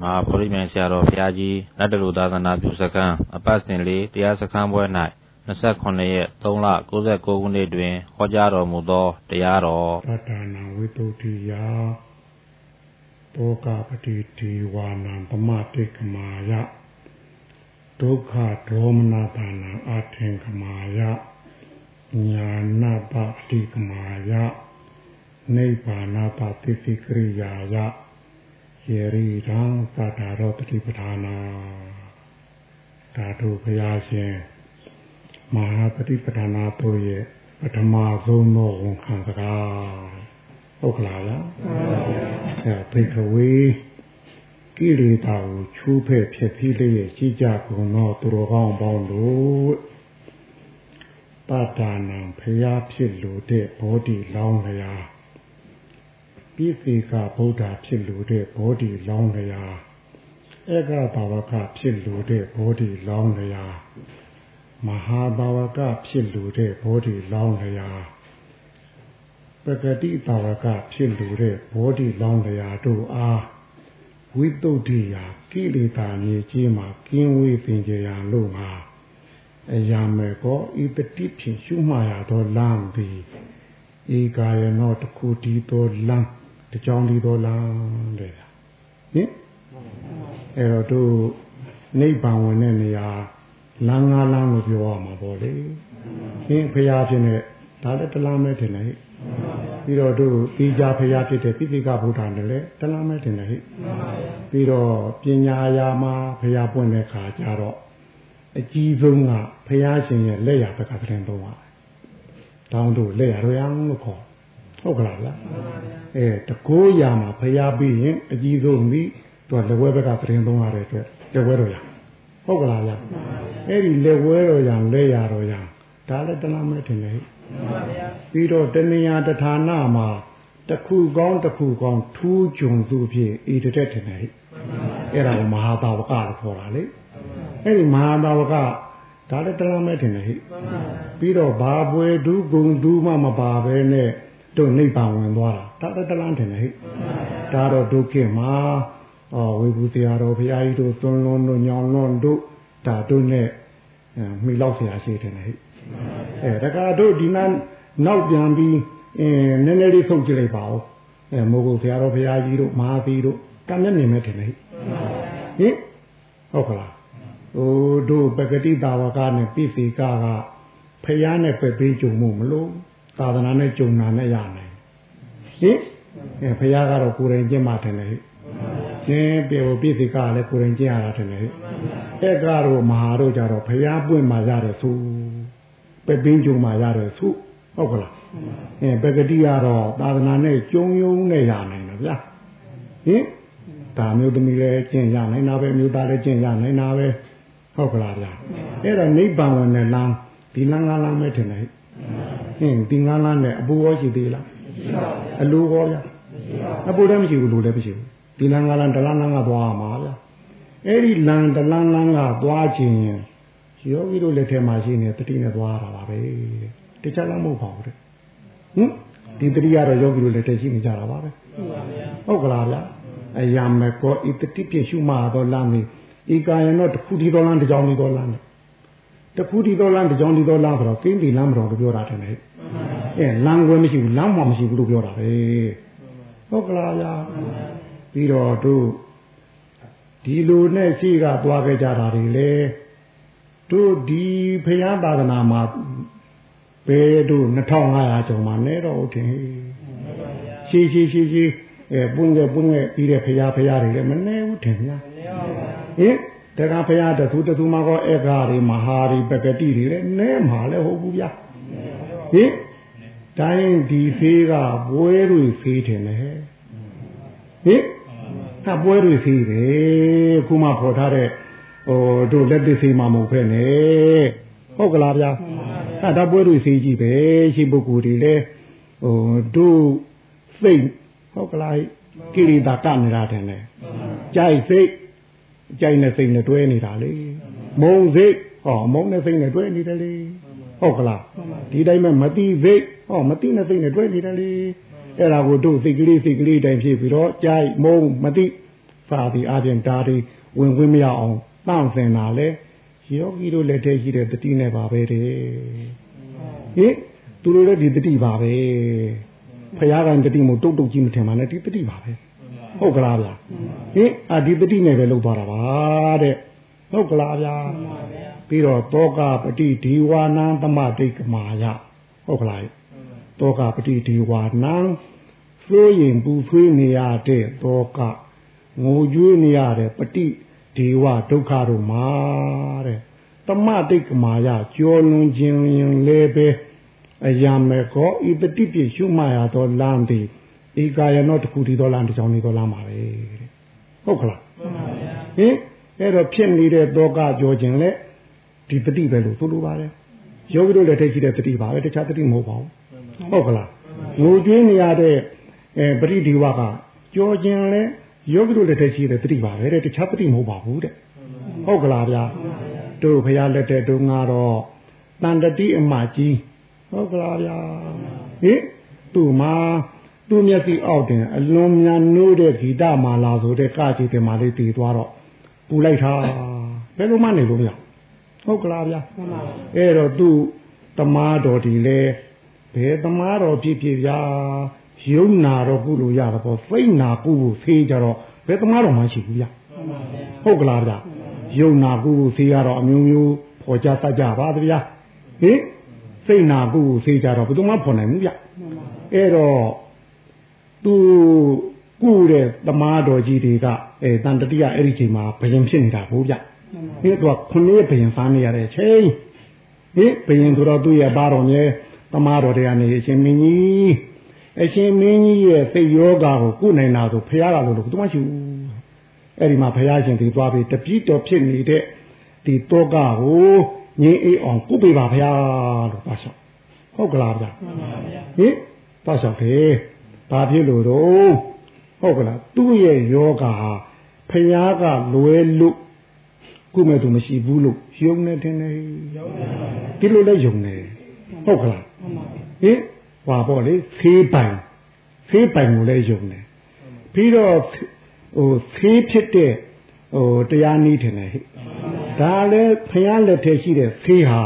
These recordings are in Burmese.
မဟာဗောဓိမြိုင်ဆရာတော်ဘုရားကြီးလက်တလူသာသနာပြုစခန်းအပတ်စဉ်လေးတရားစခန်းပွဲ၌29ရက်3လ69ခုနှစ်တွင်ဟောကြားတော်မူသောတရားတော်သတ္တနာဝိတုဒ္ဓိယတောကပတိဒီဝါနံပမတိကမာယဒုက္ခဒေါမနတာနံအထင်ကမာယညာနာပတိကမာယနိဗ္ဗာနပတိစိကရိယာယ ယေရိရံသတ္တရောတတိပဌာနာဓာတုဘုရားရှင်မဟာပฏิပဌာနာတို့ရဲ့ပထမဆုံးသောဝန်ခံစကားဟုတ်ကလားလားအဲဘေကဝေကိလေသာကိုချူးဖဲ့ဖြစ်ပြီးလျက်ရှိကြကုန်သောသူတော်ကောင်းပေါင်းတို့ပတ္တာနံဖျားဖြစ်လို့တဲ့ဘောဓိလောင်းလျာ ပိစိကဗုဒ္ဓဖြစ်လို့တဲ့ဘောဓိလောင်းလျာဧကဘာဝကဖြစ်လို့တဲ့ဘောဓိလောင်းလျာမဟာဘာဝကဖြစ်လို့တဲ့ဘောဓိလောင်းလျာပဂတိဘာဝကဖြစ်လို့တဲ့ဘောဓိလောင်းလျာတို့အားဝိတုဒ္ဓိယာကိလေသာမြေကြီးမှာကင်းဝေးပင်ကြရာလို့ငါအရာမဲ့ကောဤတတိဖြင့်ရှုမှရသောလမ်းသည်ဧကာယနောတခုတည်းသောလမ်း တကြောင်ဒီတော်လားတဲ့ဟင်အဲ့တော့တို့နိဗ္ဗာန်ဝင်တဲ့နေရာလမ်းငါးလမ်းလို့ပြောရမှာပေါ့လေဟင်ဖရာဖြစ်နေဒါလည်းတလားမဲထင်တယ်ဟဲ့ပြီးတော့တို့ဒီကြဖရာဖြစ်တဲ့ပိဋကဗုဒ္ဓနဲ့လည်းတလားမဲထင်တယ်ဟဲ့ပြီးတော့ပညာရာမှာဖရာပွင့်တဲ့ခါကျတော့အကြီးဆုံးကဖရာရှင်ရဲ့လက်ရဘက်ကတဲ့သုံးပါတောင်းတို့လက်ရရောင်းလို့ခေါ် ဟုတ်ကလားဗျာအဲတကိုးရာမှာဖျားပြီးရင်အကြီးဆုံးပြီးသူကလက်ဝဲဘက်ကသတင်းသုံးရတဲ့အတွက်လက်ဝဲတော်ရဟုတ်ကလားဗျာအဲ့ဒီလက်ဝဲတော်ရလက်ရတော်ရဒါလည်းတလားမဲထင်တယ်ပြီးတော့တဏှာတဌာနမှာတခုကောင်းတခုကောင်းထူးကြုံသူဖြစ်ဤတက်ထင်တယ်အဲ့ဒါကိုမဟာတာဝကလို့ခေါ်တာလေအဲ့ဒီမဟာတာဝကဒါလည်းတလားမဲထင်တယ်ဟိပြီးတော့ဘာပွဲဒုဂုံဒုမှမပါပဲနဲ့ တို့နိဗ္ဗာန်ဝင်သွားတာဒါတလန်းတယ်ဟဲ့ဒါတော့ဒုက္ခမှာအော်ဝေဘူးတရားတော်ဘုရားကြီးတို့သွန်လွန်တို့ညောင်လွန်တို့ဒါတို့နဲ့မိလောက်ဆရာရှိတယ်ဟဲ့အဲတကားတို့ဒီနာနောက်ပြန်ပြီးအင်းနည်းနည်းလေးဆုံးကြည့်လိုက်ပါဦးအဲမိုးကုတ်ဆရာတော်ဘုရားကြီးတို့မဟာသီတို့ကံမျက်မြင်မဲ့တယ်ဟဲ့ဟင်ဟုတ်ကလားဟိုတို့ပဂတိတာဝကနဲ့ပိစိကကဖယားနဲ့ပဲပေးကြုံမှုမလို့ သာသနာနဲ့ကြုံနာနဲ့ရနိုင်ဟင်အဲဘုရားကတော့ကိုယ်တိုင်ကျင့်မှတယ်လေကျင်းပြေပြည့်စိကလည်းကိုယ်တိုင်ကျင့်ရတာတယ်လေအဲ့ကတော့မဟာတို့ကြတော့ဘုရားပွင့်မှရတယ်သူပဲပင်းကြုံမှရတယ်သူဟုတ်ကလားအဲပဂတိကတော့သာသနာနဲ့ကြုံယုံနဲ့ရနိုင်တယ်ဗျာဟင်ဒါမျိုးသမီးလည်းကျင့်ရနိုင်တာပဲမျိုးသားလည်းကျင့်ရနိုင်တာပဲဟုတ်ကလားဗျာအဲ့ဒါနိဗ္ဗာန်ဝင်တဲ့လမ်းဒီလမ်းကလမ်းပဲထင်တယ် ဟင်းဒီငါးလမ်းနဲ့အပူရောရှိသေးလားမရှိပါဘူးအလိုရောဗျာအပူလည်းမရှိဘူးလိုလည်းမရှိဘူးဒီလမ်းငါးလမ်းတလမ်းလမ်းကသွားမှာဗျာအဲ့ဒီလမ်းတလမ်းလမ်းကသွားခြင်းယောဂီတို့လက်ထဲမှာရှိနေတတိနဲ့သွားတာပါပဲတခြားလမ်းမဟုတ်ပါဘူးတဲ့ဟင်ဒီတတိကတော့ယောဂီတို့လက်ထဲရှိနေကြတာပါပဲဟုတ်ကလားဗျာအယမကောဤတတိပြည့်ရှုမှာတော့လမ်းမီဤကာယနောတခုဒီတော်လမ်းတကြောင်ဒီတော်လမ်းတခုဒီတော်လမ်းတကြောင်ဒီတော်လမ်းဆိုတော့ကင်းဒီလမ်းမတော်လို့ပြောတာတယ် အဲလမ်းခွဲမရှိဘူးလမ်းမှမရှိဘူးလို့ပြောတာပဲဟုတ်ကလားဗျာပြီးတော့တို့ဒီလိုနဲ့ရှိကသွားခဲ့ကြတာတွေလေတို့ဒီဖရာသာသနာမှာဘယ်တို့2500ကျော်မှနဲတော့ဟုတ်တယ်ရှိရှိရှိရှိအဲပွင့်ခဲ့ပွင့်ခဲ့ပြီးတဲ့ဖရာဖရာတွေလည်းမနေဘူးထင်ဗျာဟင်တက္ကဖရာတသူတသူမှာကောဧကာတွေမဟာတွေပကတိတွေလည်းနဲမှာလည်းဟုတ်ဘူးဗျာဟင် တိုင်းဒီဖေးကပွဲတွေဖေးတယ်လေဟင်ဟာပွဲတွေဖေးတယ်ခုမှဖော်ထားတဲ့ဟိုတို့လက်သစ်ဖေးမှမဟုတ်ဖဲနဲ့ဟုတ်ကလားဗျာဟာဒါပွဲတွေဖေးကြည့်ပဲရှိပုဂ္ဂိုလ်တွေလည်းဟိုတို့စိတ်ဟုတ်ကလားကိရိတာကနေတာတယ်လေကြိုက်စိတ်ကြိုက်နဲ့စိတ်နဲ့တွဲနေတာလေမုံစိတ်ဟောမုံနဲ့စိတ်နဲ့တွဲနေတယ်လေဟုတ်ကလားဒီတိုင်းမှာမတိစိတ် ဟောမတိနဲ့စိတ်နဲ့တွဲနေတယ်လေအဲ့ဒါကိုတို့စိတ်ကလေးစိတ်ကလေးတိုင်းဖြစ်ပြီးတော့ကြိုက်မုံမတိစာပြီးအပြင်ဒါတွေဝင်ခွင့်မရအောင်တန့်စင်တာလေယောဂီတို့လက်ထဲရှိတဲ့တတိနဲ့ပါပဲတဲ့ဟင်သူတို့လည်းဒီတတိပါပဲဖရာကတတိမို့တုတ်တုတ်ကြီးမထင်ပါနဲ့ဒီတတိပါပဲဟုတ်ကလားဗျာဟင်အာဒီတတိနဲ့ပဲလုပ်သွားတာပါတဲ့ဟုတ်ကလားဗျာပြီးတော့တောကပတိဒီဝါနံသမတိတ်ကမာယဟုတ်ကလား တောကပတိဒီဝါနံဆွေးရင်ပူဆွေးနေရတဲ့တောကငိုကြွေးနေရတဲ့ပတိဒီဝဒုက္ခတို့မှာတဲ့တမတိတ်ကမာယကြောလွန်ခြင်းရင်လည်းပဲအယံမေကောဤပတိပြရှုမှရသောလမ်းသည်ဧကာယနောတခုတည်သောလမ်းတစ်ချောင်းနေသောလမ်းပါပဲတဲ့ဟုတ်ကလားမှန်ပါဗျာဟင်အဲ့တော့ဖြစ်နေတဲ့တောကကြောခြင်းလဲဒီတတိပဲလို့ဆိုလိုပါတယ်ယောဂီတို့လည်းထိတ်ရှိတဲ့တတိပါပဲတခြားတတိမဟုတ်ပါဘူး ဟုတ်ကလားငိုကြွေးနေရတဲ့အဲပရိဒီဝကကြောခြင်းလဲယောဂီတို့လည်းထိတ်ရှိတဲ့တတိပါပဲတဲ့တခြားတတိမဟုတ်ပါဘူးတဲ့ဟုတ်ကလားဗျာတို့ဖရာလက်တဲ့တို့ငါတော့တန်တတိအမကြီးဟုတ်ကလားဗျာဟင်သူ့မှာသူ့မျက်စိအောက်တင်အလွန်များနိုးတဲ့ဂီတမာလာဆိုတဲ့ကကြည့်တယ်မာလေးတည်သွားတော့ပူလိုက်တာဘယ်လိုမှနေလို့မရဟုတ်ကလားဗျာအဲ့တော့သူ့တမားတော်ဒီလေ ဘယ်တမားတော်ဖြစ်ဖြစ်ဗျာယုံနာတော့ကုလို့ရတော့ပေါ့စိတ်နာကုဖို့ဖေးကြတော့ဘယ်တမားတော်မှရှိဘူးဗျာဟုတ်ကလားဗျာယုံနာကုဖို့ဖေးရတော့အမျိုးမျိုးဖော်ကြတတ်ကြပါဗျာဟင်စိတ်နာကုဖို့ဖေးကြတော့ဘယ်သူမှဖော်နိုင်ဘူးဗျအဲ့တော့သူကုတဲ့တမားတော်ကြီးတွေကအဲတန်တတိယအဲ့ဒီချိန်မှာဘယင်ဖြစ်နေတာဟုတ်ဗျဒီတော့ခုနှစ်ရက်ဘယင်စားနေရတဲ့ချိန်ဟင်ဘယင်ဆိုတော့သူ့ရဲ့ဘာတော်မြဲ တမားတော်တွေကနေအရှင်မင်းကြီးအရှင်မင်းကြီးရဲ့စိတ်ယောဂါကိုကုနိုင်တာဆိုဖះကလို့လို့သူမရှိဘူးအဲ့ဒီမှာဖះရှင်ဒီသွားပြီးတပိတော်ဖြစ်နေတဲ့ဒီတောကကိုငင်းအေးအောင်ကုပေးပါဖះလို့ပါဆောဟုတ်ကလားဗျဟင်ပါဆောတယ်ဘာဖြစ်လို့တော့ဟုတ်ကလားသူ့ရဲ့ယောဂါဟာဖះကလွယ်လို့ကုမဲ့သူမရှိဘူးလို့ယုံနေတယ်နေဒီလိုလဲယုံနေဟုတ်ကလား ဟင်ဟွာပေါ့လေဖေးပိုင်ဖေးပိုင်ကိုလည်းယုံတယ်ပြီးတော့ဟိုဖေးဖြစ်တဲ့ဟိုတရားနည်းထင်တယ်ဟဲ့ဒါလည်းဖះလက်ထဲရှိတဲ့ဖေးဟာ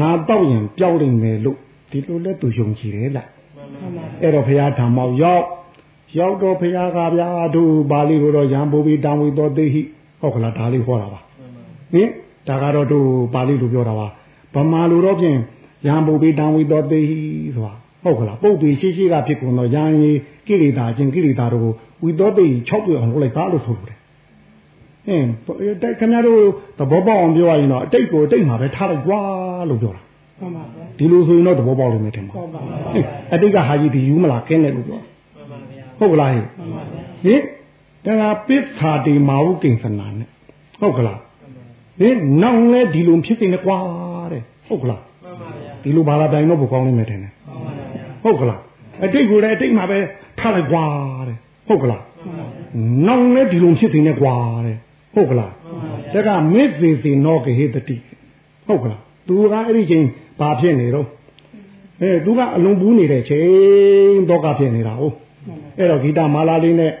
ငါတော့ရင်ကြောက်နိုင်မယ်လို့ဒီလိုလဲသူယုံကြည်တယ်လားအဲ့တော့ဖះဓမ္မောက်ရောက်ရောက်တော့ဖះကဗျာတို့ပါဠိကိုတော့ရံပူပြီးတောင်းဝီတော်သိဟိဟုတ်ကလားဒါလေးဟောတာပါဟင်ဒါကတော့တို့ပါဠိလိုပြောတာပါဗမာလိုတော့ဖြင့် ရံပူပြီးတောင်းဝီတော်သိဟိဆိုတာဟုတ်ကလားပုတ်ပြီးရှိရှိကဖြစ်ကုန်တော့ရံရီကိလေသာချင်းကိလေသာတို့ဝီတော်သိ6ပြအောင်လုပ်လိုက်ပါလို့ဆိုတယ်အင်းတိုက်ခင်ဗျားတို့သဘောပေါက်အောင်ပြောရရင်တော့အတိတ်ကိုအတိတ်မှာပဲထားလိုက်ကြွာလို့ပြောတာမှန်ပါဗျာဒီလိုဆိုရင်တော့သဘောပေါက်လို့မထင်ပါဘူးအတိတ်ကဟာကြီးဒီယူမလားကင်းတယ်လို့ပြောဟုတ်ကလားဟင်ဟင်ဒါကပစ္ဆာတိမာဟုကိဉ္စနာနဲ့ဟုတ်ကလားဟင်နောက်လဲဒီလိုဖြစ်နေကွာတဲ့ဟုတ်ကလား ဒီလိုဘာသာတိုင်တော့ဘုကောင်းနေမယ်ထင်တယ်ဟုတ်ကလားအတိတ်ကိုလည်းအတိတ်မှာပဲထားလိုက်ကွာတဲ့ဟုတ်ကလားနောက်လဲဒီလိုဖြစ်နေကွာတဲ့ဟုတ်ကလားဒါကမစ္စေစေနောကဟေတတိဟုတ်ကလားသူကအဲ့ဒီချိန်ဘာဖြစ်နေတော့အဲသူကအလုံးပူးနေတဲ့ချိန်တော့ကဖြစ်နေတာဟုတ်အဲ့တော့ဂီတမာလာလေးနဲ့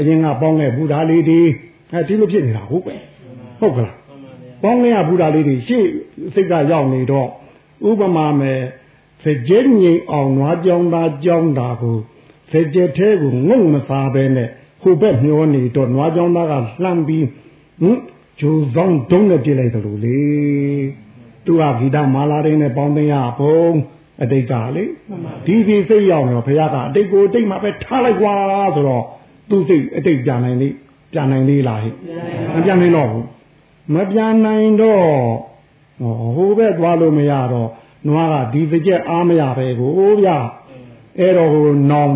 အရင်ကပေါင်းတဲ့ဘုရားလေးဒီအဲဒီလိုဖြစ်နေတာဟုတ်ပဲဟုတ်ကလားပေါင်းတဲ့ဘုရားလေးတွေရှေ့စိတ်ကရောက်နေတော့ ဥပမာမဲ့စကြဲငိမ်အောင်နွားကြောင်းသားကြောင်းတာကိုစကြဲသေးကိုငုံမစားပဲနဲ့ဟိုဘက်မျောနေတော့နွားကြောင်းသားကလှမ်းပြီးဟင်ဂျိုဆောင်တုံးနဲ့ပြစ်လိုက်တယ်လို့လေသူကဂီတမာလာတွေနဲ့ပေါင်းသိရဘုံအတိတ်ကလေဒီဒီစိတ်ရောက်တော့ဘုရားကအတိတ်ကိုအတိတ်မှာပဲထားလိုက်ကွာဆိုတော့သူစိတ်အတိတ်ပြန်နိုင်လေပြန်နိုင်သေးလားဟဲ့မပြန်နိုင်တော့ဘူးမပြန်နိုင်တော့ ဟိုဘက်သွားလို့မရတော့နွားကဒီစကြက်အားမရပဲကိုဗျအဲ့တော့ဟိုနောင်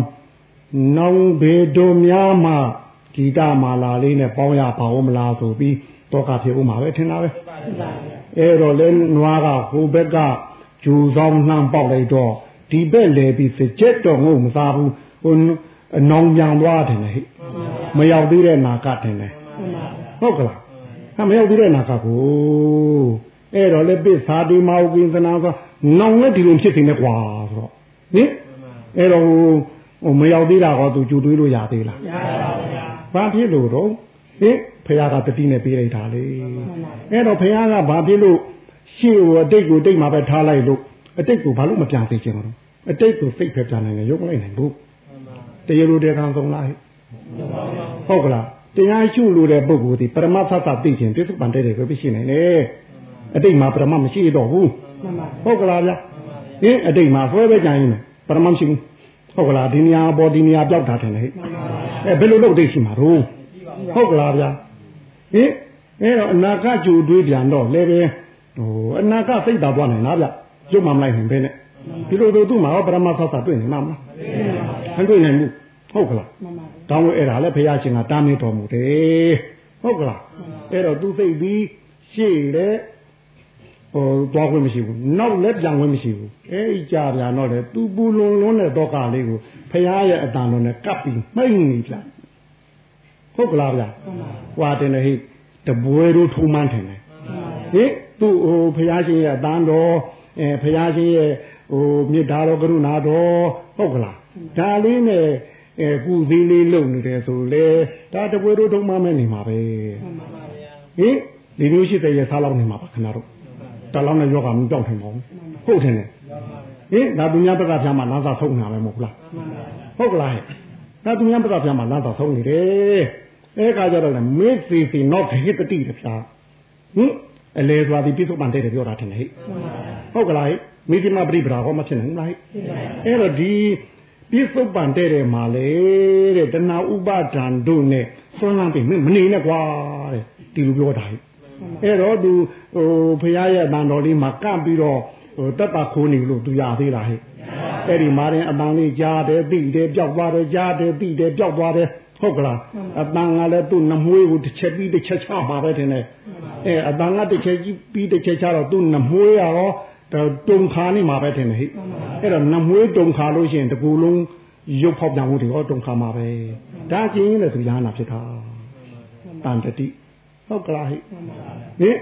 နောင်ဘေတို့များမှဂီတမာလာလေးနဲ့ပေါင်းရပါဦးမလားဆိုပြီးတော့ကဖြစ်ဦးမှာပဲထင်တာပဲအဲ့တော့လဲနွားကဟိုဘက်ကဂျူဆောင်နှမ်းပေါက်လိုက်တော့ဒီဘက်လဲပြီးစကြက်တော့ငုံမစားဘူးဟိုအနောင်ပြန်သွားတယ်ဟဲ့မရောက်သေးတဲ့နာကတင်တယ်ဟုတ်ကလားဟာမရောက်သေးတဲ့နာကကို အဲ့တော့လေပစ္စာတိမောကိသနာဆိုနောင်လည်းဒီလိုဖြစ်နေကွာဆိုတော့ဟင်အဲ့တော့ဟိုမရောက်သေးတာကောသူကြူတွေးလို့ရသေးလားမရပါဘူးဗျာဘာဖြစ်လို့တော့ဟဟင်ဖះကတတိနဲ့ပြေးလိုက်တာလေအဲ့တော့ဖះကဘာဖြစ်လို့ရှေ့ကိုအတိတ်ကိုတိတ်မှာပဲထားလိုက်လို့အတိတ်ကိုဘာလို့မပြန်သိချင်တော့အတိတ်ကိုစိတ်ပဲပြန်နိုင်တယ်ရုပ်မလိုက်နိုင်ဘူးတရားလိုတရားဆုံးလားဟုတ်ကလားတရားရှုလို့တဲ့ပုဂ္ဂိုလ်ဒီပရမသတ်သသိခြင်းပြစ္ဆုတ်ပန်တဲ့တွေပဲရှိနေတယ် အတိတ်မှာပရမမရှိတော့ဘူးဟုတ်ကလားဗျဟင်အတိတ်မှာဆွဲပဲကြံရင်ပရမမရှိဘူးဟုတ်ကလားဒီနေရာပေါ်ဒီနေရာပြောက်တာတယ်လေအဲဘယ်လိုလုပ်သိရှိမှာတော့ဟုတ်ကလားဗျဟင်အဲတော့အနာကကြိုတွေးပြန်တော့လည်းပဲဟိုအနာကစိတ်သာသွားနိုင်လားဗျရုပ်မှမလိုက်နိုင်ပဲနဲ့ဒီလိုတို့သူ့မှာပရမသတ်သတွေ့နေမှာမလားမတွေ့နိုင်ဘူးဟုတ်ကလားတောင်းလို့အဲ့ဒါလည်းဘုရားရှင်ကတားမြစ်တော်မူတယ်ဟုတ်ကလားအဲ့တော့သူစိတ်ပြီးရှေ့လေ ဟိုသွားခွင့်မရှိဘူးနောက်လည်းပြန်ခွင့်မရှိဘူးအဲ့ဒီကြာပြန်တော့လေသူပူလွန်လွန်းတဲ့တော့ကလေးကိုဘုရားရဲ့အတန်တော်နဲ့ကပ်ပြီးမှိတ်နေပြန်ဟုတ်ကလားဗျာဟွာတင်နေဟိတပွဲတို့ထုံမှန်းထင်တယ်ဟိသူ့ဟိုဘုရားရှင်ရဲ့အတန်တော်အဲဘုရားရှင်ရဲ့ဟိုမေတ္တာတော်ကရုဏာတော်ဟုတ်ကလားဒါလေးနဲ့အဲကုသီးလေးလုံနေတယ်ဆိုလေဒါတပွဲတို့ထုံမှန်းမဲနေမှာပဲဟိဒီလိုရှိတဲ့ရစားလောက်နေမှာပါခဏတော့ တလောင်းနဲ့ယောဂမကြောက်ထိုင်ပါဘူးဟုတ်တယ်ဟင်ဒါသူများဘက်ကဖြာမှာလမ်းစာဆုံးနေတာပဲမဟုတ်လားဟုတ်ကလားဒါသူများဘက်ကဖြာမှာလမ်းစာဆုံးနေတယ်အဲကကြတော့လေမေ့စီစီတော့ခေတတိတဖြာဟင်အလေသွားပြီးပြစ္ဆုတ်ပန်တဲ့ပြောတာတင်ဟဲ့ဟုတ်ကလားမိတိမပရိပရာဟောမဖြစ်နိုင်ဘူးလားအဲ့တော့ဒီပြစ္ဆုတ်ပန်တဲ့မှာလေတဲ့တဏှာဥပါဒံတို့နဲ့ဆွမ်းလန်းပြီးမနေနဲ့ကွာတဲ့ဒီလိုပြောတာဟဲ့ အဲ့တော့သူဟိုဖရာရဲ့တန်တော်လေးမှာကပ်ပြီးတော့ဟိုတက်တာခိုးနေလို့သူရသေးလားဟဲ့အဲ့ဒီမာရင်အတန်လေးကြားတယ်သိတယ်ပျောက်သွားတယ်ကြားတယ်သိတယ်ပျောက်သွားတယ်ဟုတ်ကလားအတန်ကလည်းသူ့နှမွေးကိုတစ်ချက်ပြီးတစ်ချက်ချမှာပဲတင်တယ်အဲအတန်ကတစ်ချက်ကြီးပြီးတစ်ချက်ချတော့သူ့နှမွေးရောတုံခါနေမှာပဲတင်တယ်ဟိအဲ့တော့နှမွေးတုံခါလို့ရှိရင်တကူလုံးရုပ်ဖောက်ပြန်မှုတွေဟောတုံခါမှာပဲဒါချင်းလည်းသူရဟနာဖြစ်တာတန်တတိ ဟုတ်ကလားဟိဟင်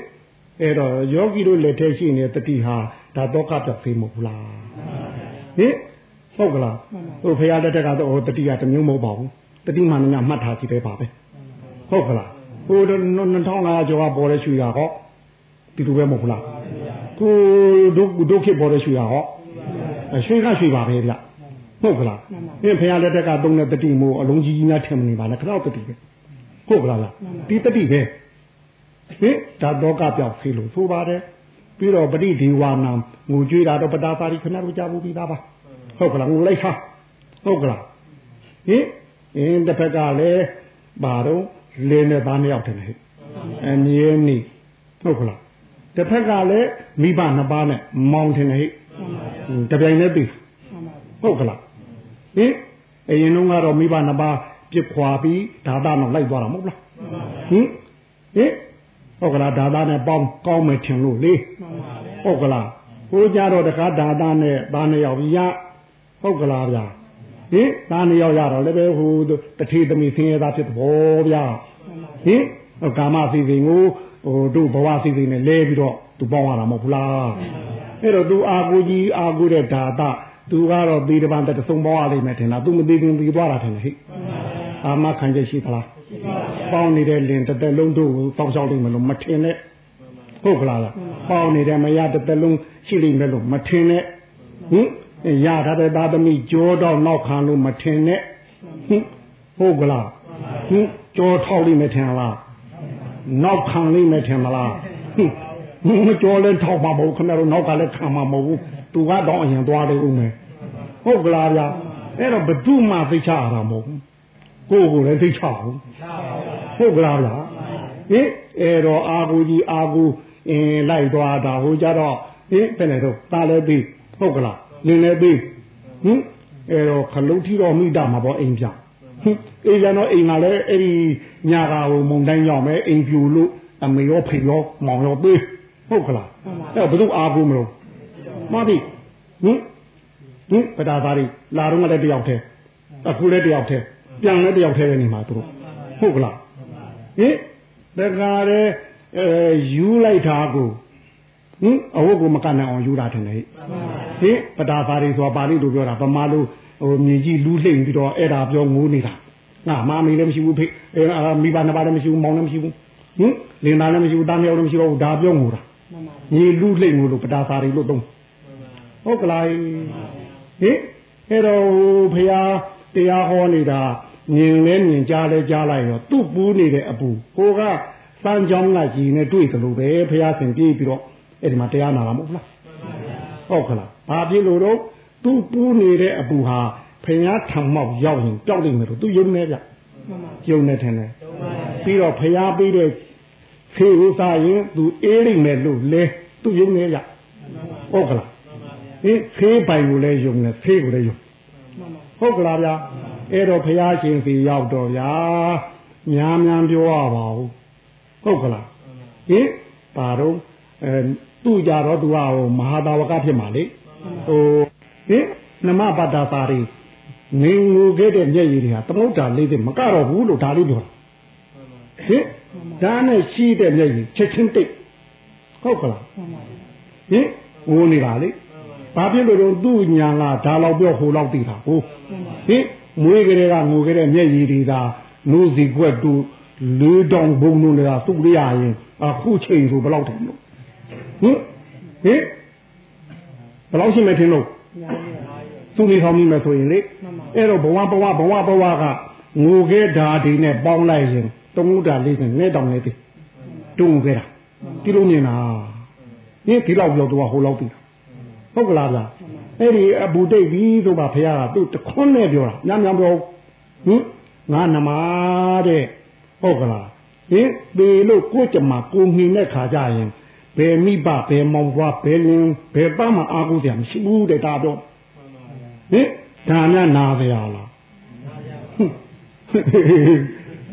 အဲ့တော့ယောဂီတို့လက်ထဲရှိနေတဲ့တတိဟာဒါတော့ကပြဖေးမဟုတ်ဘူးလားဟင်ဟုတ်ကလားဟိုဖရာလက်ထက်ကတော့တတိကတမျိုးမဟုတ်ပါဘူးတတိမှန်များမှတ်ထားစီပဲပါပဲဟုတ်ကလားဟို2500ကျော်ကပေါ်တဲ့ရွှေရဟောဒီလိုပဲမဟုတ်လားကိုဒုဒုခေပေါ်တဲ့ရွှေရဟောရွှေကရွှေပါပဲဗျဟုတ်ကလားအင်းဖရာလက်ထက်ကသုံးတဲ့တတိမို့အလုံးကြီးကြီးများထင်မနေပါနဲ့ခတော့တတိပဲဟုတ်ကလားလားဒီတတိပဲ ဟင်ဒါတော့ကပြောက်ဖေးလို့ဆိုပါတယ်ပြီးတော့ပရိဒီဝါနာငိုကြွေးတာတော့ပတာပါရီခဏတို့ကြားဘူးပြီးသားပါဟုတ်ကလားငိုလိုက်ဟာဟုတ်ကလားဟင်အင်းတစ်ဖက်ကလည်းဘာတော့လင်းနဲ့သားနှစ်ယောက်တည်းဟဲ့အမြဲနေဟုတ်ကလားတစ်ဖက်ကလည်းမိဘနှစ်ပါးနဲ့မောင်းတယ်ဟဲ့တပြိုင်တည်းပြီဟုတ်ကလားဟင်အရင်တုန်းကတော့မိဘနှစ်ပါးပြစ်ခွာပြီးဒါသတော့လိုက်သွားတာမဟုတ်လားဟင်ဟင် ဟုတ်ကလားဒါသနဲ့ပေါင်းကောင်းမယ်ထင်လို့လေဟုတ်ကလားဟိုကြတော့တခါဒါသနဲ့သားနှစ်ယောက်ရဟုတ်ကလားဗျာဟင်သားနှစ်ယောက်ရတော့လည်းပဲဟိုတထေသမီးဆင်းရဲသားဖြစ်တော်ဗျာဟင်ကာမစီစဉ်ကိုဟိုတို့ဘဝစီစဉ်နဲ့လဲပြီးတော့သူပေါင်းရတာမဟုတ်ဘူးလားအဲ့တော့သူအာကိုကြီးအာကိုတဲ့ဒါသသူကတော့ဒီတပံတဆုံပေါင်းရလိမ့်မယ်ထင်လားသူမသိခင်ပြီးသွားတာထင်တယ်ဟိအာမခံချက်ရှိသလား ပေါင်းနေတဲ့လင်တစ်သက်လုံးတို့ကိုစောင့်ရှောက်လိမ့်မယ်လို့မထင်နဲ့ဟုတ်ကလားပေါင်းနေတဲ့မရတစ်သက်လုံးရှိလိမ့်မယ်လို့မထင်နဲ့ဟင်ရထားတဲ့သားသမီးကြောတော့နောက်ခံလို့မထင်နဲ့ဟင်ဟုတ်ကလားဟင်ကြောထောက်လိမ့်မယ်ထင်လားနောက်ခံလိမ့်မယ်ထင်မလားဟင်မကြောလဲထောက်မှာမဟုတ်ခင်ဗျားတို့နောက်ကလည်းခံမှာမဟုတ်ဘူးသူကတော့အရင်သွားတယ်ဦးမယ်ဟုတ်ကလားဗျာအဲ့တော့ဘဒုမှသိချရတာမဟုတ်ဘူး ကိုယ်ကိုယ်လည်းသိချဘူးဟုတ်ကလားဗျာဟင်အဲ့တော့အာကူကြီးအာကူအင်းလိုက်သွားတာဟိုကြတော့ဟင်ဘယ်နဲ့တော့တာလည်းပြီးဟုတ်ကလားနင်းလည်းပြီးဟင်အဲ့တော့ခလုတ်ထီတော့မိတာမှာပေါ့အိမ်ပြဟင်အိမ်ပြန်တော့အိမ်မှာလည်းအဲ့ဒီညာကဟိုမုံတိုင်းရောက်မယ်အိမ်ပြူလို့အမေရောဖေရောမောင်ရောပြီးဟုတ်ကလားအဲ့ဘယ်သူအားကိုမလို့မသိဟင်ဟင်ပဒါသားတွေလာတော့လည်းတယောက်တည်းအခုလည်းတယောက်တည်း ပြန်လည်းတယောက်တည်းပဲနေမှာသူတို့ဟုတ်ကလားဟင်တခါတည်းအဲယူလိုက်တာကိုဟင်အဝတ်ကိုမကန်နိုင်အောင်ယူတာထင်တယ်ဟင်ပဒါသားတွေဆိုတာပါဠိလိုပြောတာဗမာလိုဟိုမြင်ကြီးလူးလှိမ့်ပြီးတော့အဲ့ဒါပြောငိုးနေတာငါမာမီလည်းမရှိဘူးဖေအဲမိဘနှစ်ပါးလည်းမရှိဘူးမောင်လည်းမရှိဘူးဟင်လင်သားလည်းမရှိဘူးတားမြောက်လည်းမရှိဘူးဒါပြောငိုတာညီလူလိမ့်ငိုလို့ပတာစာရီလို့သုံးဟုတ်ကလားဟင်အဲ့တော့ဖရာတရားဟောနေတာ မြင်လဲမြင်ကြားလဲကြားလိုက်ရောသူ့ပူးနေတဲ့အပူကိုကစမ်းကြောင်းကကြီးနဲ့တွေ့သလိုပဲဖရာဆင်ပြေးပြီးတော့အဲ့ဒီမှာတရားနာတာမဟုတ်လားဟုတ်ကလားဘာဖြစ်လို့တော့သူ့ပူးနေတဲ့အပူဟာဖရာထံမောက်ရောက်ရင်ကြောက်နေမယ်လို့သူယုံနေကြယုံနေတယ်နဲ့ပြီးတော့ဖရာပြီးတဲ့ဖေဥစားရင်သူအေးလိမ့်မယ်လို့လဲသူယုံနေကြဟုတ်ကလားဟင်ဖေးပိုင်ကိုလည်းယုံနေဖေးကိုလည်းယုံဟုတ်ကလားဗျာ အဲ့တော့ဘုရားရှင်စီရောက်တော့ဗျာများများပြောရပါဘူးဟုတ်ကလားဟင်ပါတော့အဲသူ့ကြတော့သူကဟိုမဟာတာဝကဖြစ်မှာလေဟိုဟင်နမပတ္တာသာရီနေငူခဲ့တဲ့မျက်ရည်တွေဟာသမုဒ္ဒါလေးတွေမကတော့ဘူးလို့ဒါလေးပြောတာဟင်ဒါနဲ့ရှိတဲ့မျက်ရည်ချက်ချင်းတိတ်ဟုတ်ကလားဟင်ငိုနေတာလေဘာဖြစ်လို့တော့သူ့ညာကဒါလောက်ပြောဟိုလောက်တည်တာဟုတ်ဟင် မွေးကလေးကငိုခဲ့တဲ့မျက်ရည်တွေသာနိုးစီကွက်တူလေးတောင်ဘုံတို့လည်းသူ့ရရင်အခုချိန်ဆိုဘယ်လောက်တယ်လို့ဟင်ဟင်ဘယ်လောက်ရှိမှထင်လို့သူ့နေဆောင်မိမယ်ဆိုရင်လေအဲ့တော့ဘဝဘဝဘဝဘဝကငိုခဲ့တာဒီနဲ့ပေါင်းလိုက်ရင်တုံးတာလေးနဲ့နဲ့တောင်လေးတည်တုံးခဲ့တာဒီလိုမြင်တာဟင်ဒီလောက်ပြောတော့ဟိုလောက်ပြီဟုတ်ကလားဗျာ အဲ့ဒီအဘူတိတ်ပြီးဆိုပါဖခင်ကသူ့တခွန်းနဲ့ပြောတာညံ့ညံ့ပြောဟင်ငါနမတဲ့ဟုတ်ကလားဟင်ပေလို့ကိုကြမှာကိုငင်တဲ့ခါကြရင်ဘယ်မိဘဘယ်မောင်ဘွားဘယ်လင်းဘယ်ပတ်မှအာကိုစရာမရှိဘူးတဲ့ဒါတော့ဟင်ဒါနနာစရာလား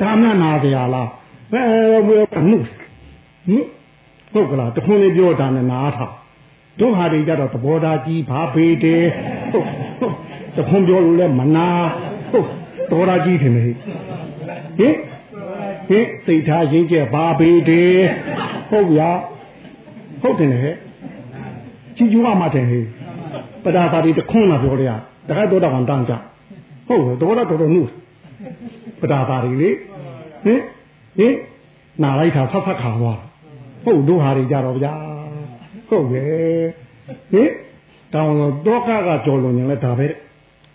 ဒါနနာစရာလားဘယ်ဘယ်မှုဟင်ဟုတ်ကလားတခွန်းလေးပြောတာနဲ့နားထား တို့ဟာတွေကြတော့သဘောထားကြီးဘာပေတယ်ဟုတ်တခွန်းပြောလို့လဲမနာဟုတ်သဘောထားကြီးတယ်ဟင်ဟင်ဟင်စိတ်ထားရင်းကျက်ဘာပေတယ်ဟုတ်ဗျာဟုတ်တယ်ဟဲ့ကြီးကျူးမှတယ်ဟဲ့ပဒါပါတီတခွန်းလာပြောရတခါတော့တော့တန်းကြဟုတ်တယ်တော့တော့တော်တော်နုပဒါပါတီလေဟင်ဟင်နာလိုက်တာဖတ်ဖတ်ခါသွားဟုတ်တို့ဟာတွေကြတော့ဗျာ ဟုတ်ကဲ့ဟင်တောင်းတော့ဒုက္ခကကြော်လွန်ရင်လည်းဒါပဲ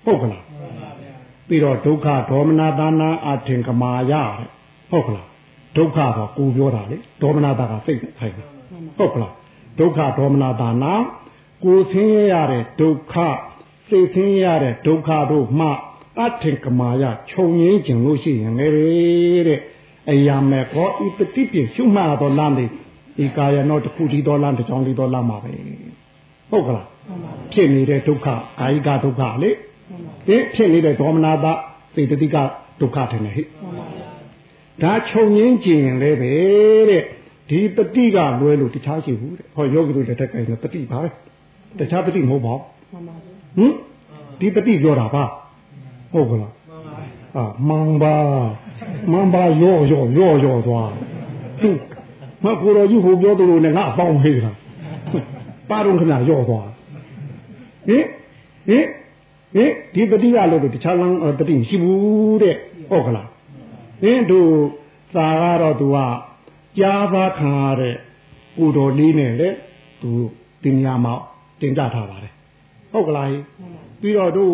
ဟုတ်ကလားပြီးတော့ဒုက္ခဒေါမနတာနာအထင်ကမာယဟုတ်ကလားဒုက္ခတော့ကိုပြောတာလေဒေါမနတာကစိတ်ဆိုင်တယ်ဟုတ်ကလားဒုက္ခဒေါမနတာနာကိုဆင်းရဲရတဲ့ဒုက္ခစိတ်ဆင်းရဲရတဲ့ဒုက္ခတို့မှအထင်ကမာယခြုံငင်းခြင်းလို့ရှိရင်လေတဲ့အရာမဲ့ကောဤပฏิပြရှုမှတ်တော်လမ်းလေး ဧကာယနောတစ်ခုဒီတော်လားတစ်ချောင်းဒီတော်လားမှာပဲဟုတ်ကလားဖြစ်နေတဲ့ဒုက္ခအာယိကဒုက္ခလေဒီဖြစ်နေတဲ့ဒေါမနတာစေတသိကဒုက္ခထင်တယ်ဟဲ့ဒါခြုံငင်းကျင်လဲပဲတဲ့ဒီတတိကလွဲလို့တခြားရှိဘူးတဲ့ဟောယောဂီတို့လက်ထက်ကဲတတိပါပဲတခြားတတိမဟုတ်ပါဘူးဟင်ဒီတတိပြောတာပါဟုတ်ကလားအာမောင်ပါမောင်ပါရော့ရော့ရော့ရော့သွားသူ့ မကိုတော်ကြီးဟိုပြောသလိုနဲ့ငါအပေါင်းဟေးတာပါတော့ခဏရော့သွားဟင်ဟင်ဟင်ဒီပฏิရလို့တခြားလမ်းပฏิမရှိဘူးတဲ့ဟုတ်ကလားဟင်တို့သာကတော့သူကကြားပါခံရတဲ့ကိုတော်လေးနဲ့လေသူတင်ညာမှာတင်ကြထားပါတယ်ဟုတ်ကလားပြီးတော့တို့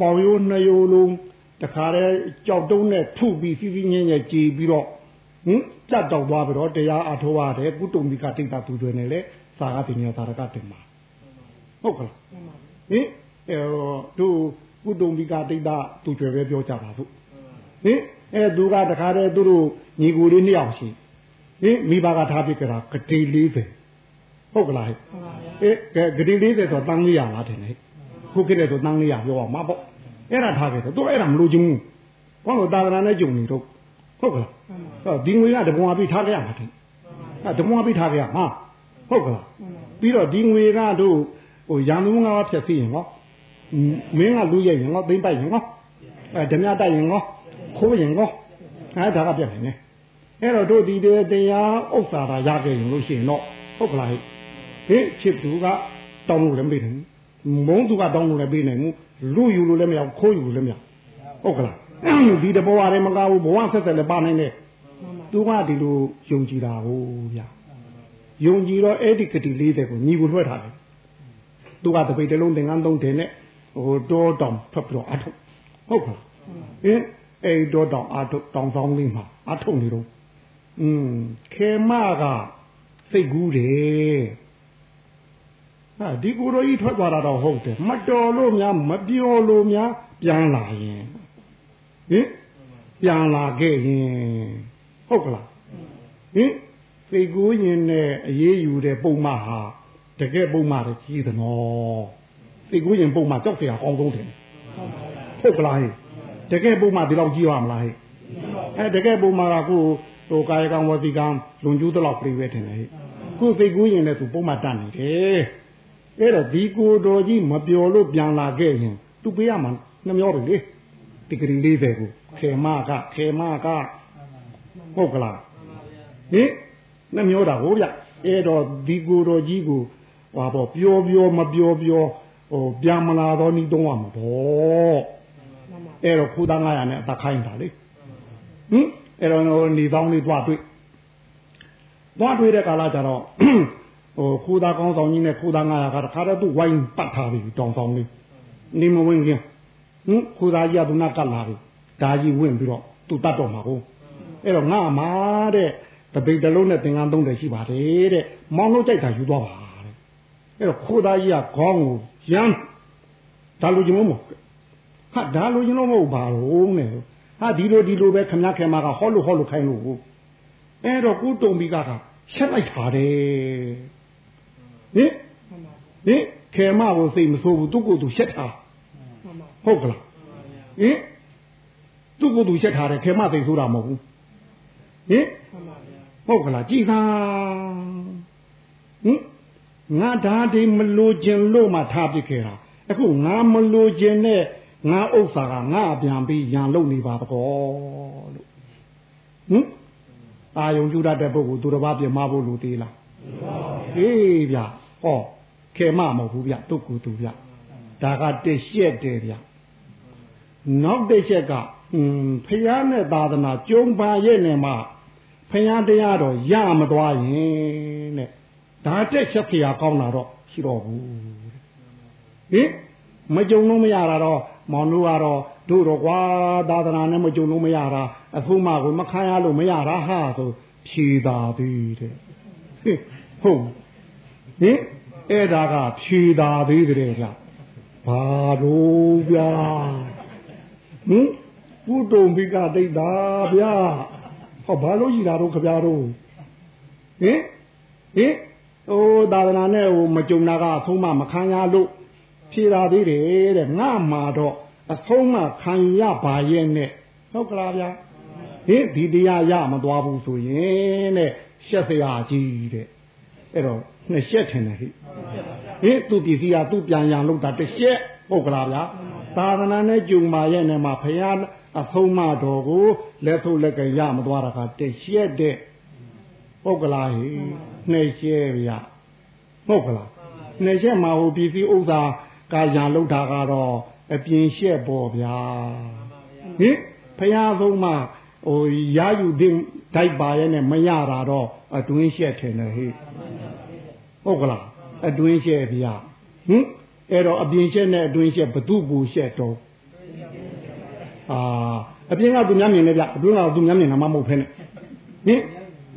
ပေါင်ရိုးနှစ်ရိုးလုံးတခါတည်းကြောက်တုံးနဲ့ထုပြီးစီးစီးငင်းငယ်ကြည်ပြီးတော့ ဟင်ကြတ်တော့သွားပြီးတော့တရားအထောရတယ်ကုတုံမိကတိတ်တာသူတွေနဲ့လေသာကတင်ညာသာရကတင်မှာဟုတ်ကလားဟင်အဲတို့ကုတုံမိကတိတ်တာသူတွေပဲပြောကြပါစို့ဟင်အဲသူကတခါတည်းသူတို့ညီကိုလေးနှစ်ယောက်ရှိဟင်မိဘကထားပြကြတာဂတိ40ဟုတ်ကလားဟဲ့အဲဂတိ40ဆိုတန်း400လားထင်တယ်ခုခေတ်တဲ့ဆိုတန်း400ပြောအောင်မပေါ့အဲ့ဒါထားခဲ့တယ်သူအဲ့ဒါမလို့ချင်းဘူးဘာလို့သာသနာနဲ့ကြုံနေတော့ ဟုတ်ကလားဟောဒီငွေကတပုံအပြီးထားခဲ့ရမှာတင်အဲတပုံအပြီးထားခဲ့ရမှာဟုတ်ကလားပြီးတော့ဒီငွေကတို့ဟိုရန်သူငါးဖြက်စီရင်ဟောမင်းကလူရဲ့ရင်ဟောသိမ့်ပိုက်ရင်ဟောအဲဓမြတိုက်ရင်ဟောခိုးရင်ဟောအဲဒါကပြက်နေတယ်အဲ့တော့တို့ဒီတရားဥစ္စာသာရခဲ့ရင်လို့ရှိရင်တော့ဟုတ်ကလားဟေးချစ်သူကတောင်းလို့လည်းမပေးနိုင်ဘူးမုန်းသူကတောင်းလို့လည်းပေးနိုင်ဘူးလူယူလို့လည်းမရခိုးယူလို့လည်းမရဟုတ်ကလား ဒီတဘောရတယ်မကဘူးဘဝဆက်ဆက်လည်းပါနိုင်တယ်သူကဒီလိုယုံကြည်တာကိုဗျယုံကြည်တော့အဲ့ဒီကတိလေးတဲ့ကိုညီကိုလွှဲထားတယ်သူကတပိတ်တလုံးသင်္ကန်းသုံးတယ်နဲ့ဟိုတောတောင်ထွက်ပြီးတော့အထုတ်ဟုတ်ကဲ့အင်းအဲ့တောတောင်အထုတ်တောင်ဆောင်လေးမှာအထုတ်နေတော့อืมခေမကစိတ်ကူးတယ်ဟာဒီကိုယ်တော်ကြီးထွက်သွားတာတော့ဟုတ်တယ်မတော်လို့များမပြောလို့များပြန်လာရင် ဟင်ပြန်လာခဲ့ရင်ဟုတ်ကလားဟင်စိတ်ကူးရင်နဲ့အေးယူတဲ့ပုံမှန်ဟာတကယ်ပုံမှန်တကြီးသနော်စိတ်ကူးရင်ပုံမှန်ကြောက်စရာကောင်းဆုံးတယ်ဟုတ်ကလားဟင်တကယ်ပုံမှန်ဒီလောက်ကြီးပါမလားဟင်အဲတကယ်ပုံမှန်ကကိုဟိုကာယကံဝစီကံလွန်ကျူးတော့ပြိဝဲတယ်ဟဲ့ခုစိတ်ကူးရင်လည်းသူပုံမှန်တတ်နေတယ်အဲ့တော့ဒီကိုတော်ကြီးမပျော်လို့ပြန်လာခဲ့ရင်သူပေးရမှာနှမျောတယ်လေ ဒီဂရီလေးပဲကိုခေမကခေမကဟုတ်ကလားဟင်နှမျောတာဟုတ်ဗျအဲ့တော့ဒီကိုတော်ကြီးကိုဟာပေါ့ပျော်ပျော်မပျော်ပျော်ဟိုပြန်မလာတော့နီးတော့မှာပေါ့အဲ့တော့ခိုးသား900နဲ့အသက်ခိုင်းတာလေဟင်အဲ့တော့နေပေါင်းလေးတွားတွေ့တွားတွေ့တဲ့ကာလကျတော့ဟိုခိုးသားကောင်းဆောင်ကြီးနဲ့ခိုးသား900ကတခါတော့သူ့ဝိုင်းပတ်ထားပြီတောင်ဆောင်လေးနေမဝင်ခင် ဟင်ခိုးသားကြီးကသူနာကတ်လာပြီဒါကြီးဝင်ပြီးတော့သူတတ်တော့မှာကိုအဲ့တော့ငါမှာတဲ့တပိတ်တလုံးနဲ့သင်္ကန်းသုံးတယ်ရှိပါတယ်တဲ့မောင်းလို့ကြိုက်တာယူသွားပါတဲ့အဲ့တော့ခိုးသားကြီးကခေါင်းကိုရမ်းဒါလူချင်းမဟုတ်ဟာဒါလူချင်းလို့မဟုတ်ပါဘူးနဲ့ဟာဒီလိုဒီလိုပဲခမည်းခင်မကဟောလို့ဟောလို့ခိုင်းလို့အဲ့တော့ကိုတုံပြီးကကရှက်လိုက်တာတဲ့ဟင်ဟင်ခေမကိုစိတ်မဆိုးဘူးသူ့ကိုယ်သူရှက်တာ ဟုတ်ကလားဟင်သူ့ကိုယ်သူရှက်ထားတယ်ခေမစိတ်ဆိုးတာမဟုတ်ဘူးဟင်ဟုတ်ကလားကြည်သာဟင်ငါဓာတိမလိုခြင်းလို့မှထားပစ်ခဲ့တာအခုငါမလိုခြင်းနဲ့ငါဥစ္စာကငါပြန်ပြီးရန်လုံနေပါတော့လို့ဟင်အာယုံကျူတတ်တဲ့ပုဂ္ဂိုလ်သူတစ်ပါးပြင်မဖို့လူသေးလားဟေးဗျဟောခေမမဟုတ်ဘူးဗျတုတ်ကူသူဗျ ဒါကတစ်ရှက်တယ်ဗျနောက်တစ်ချက်ကอืมဖះနဲ့သာသနာကျုံပါရဲ့နဲ့မှဖះတရားတော့ရမသွားရင်တဲ့ဒါတက်ချက်ဖះကောင်းတာတော့ရှိတော့ဘူးဟင်မကြုံလို့မရတာတော့မောင်တို့ကတော့တို့တော့ကွာသာသနာနဲ့မကြုံလို့မရတာအခုမှကိုမခံရလို့မရတာဟာဆိုဖြေတာသေးတဲ့ဟုတ်ဟင်အဲ့ဒါကဖြေတာသေးတယ်ဗျ ဘာလို့ဗျာဟင်ကုတုံဘိကတိတ်တာဗျာဟောဘာလို့ကြီးတာတော့ခဗျားတို့ဟင်ဟင်ဟိုသာသနာနဲ့ဟိုမကြုံတာကအဆုံးမမခံရလို့ဖြေတာသေးတယ်တဲ့ငါမှာတော့အဆုံးမခံရပါရဲ့နဲ့ဟုတ်ကလားဗျာဟင်ဒီတရားရမသွားဘူးဆိုရင်တဲ့ရှက်စရာကြီးတဲ့အဲ့တော့နှစ်ရှက်ထင်တယ်ဟိ ဟင်သူပစ္စည်းကသူပြန်ရန်လို့တာတစ်ရှက်ဟုတ်ကလားဗျာသာသနာနဲ့ကြုံပါရဲ့နဲ့မှာဖရာအဆုံးမတော်ကိုလက်ထုတ်လက်ကရမသွားတာကတစ်ရှက်တဲ့ဟုတ်ကလားဟိနှစ်ရှက်ဗျာဟုတ်ကလားနှစ်ရှက်မှာဟိုပစ္စည်းဥစ္စာကာရန်လောက်တာကတော့အပြင်ရှက်ပေါ်ဗျာဟင်ဖရာဆုံးမဟိုရယူတဲ့ဒိုက်ပါရဲ့နဲ့မရတာတော့အတွင်းရှက်ထင်တယ်ဟိဟုတ်ကလား အတွင်းရှက်ဗျာဟင်အဲ့တော့အပြင်ရှက်နဲ့အတွင်းရှက်ဘသူပူရှက်တော့အာအပြင်ကသူများမြင်နေဗျအတွင်းကသူများမြင်တာမှမဟုတ်ဖ ೇನೆ ဟင်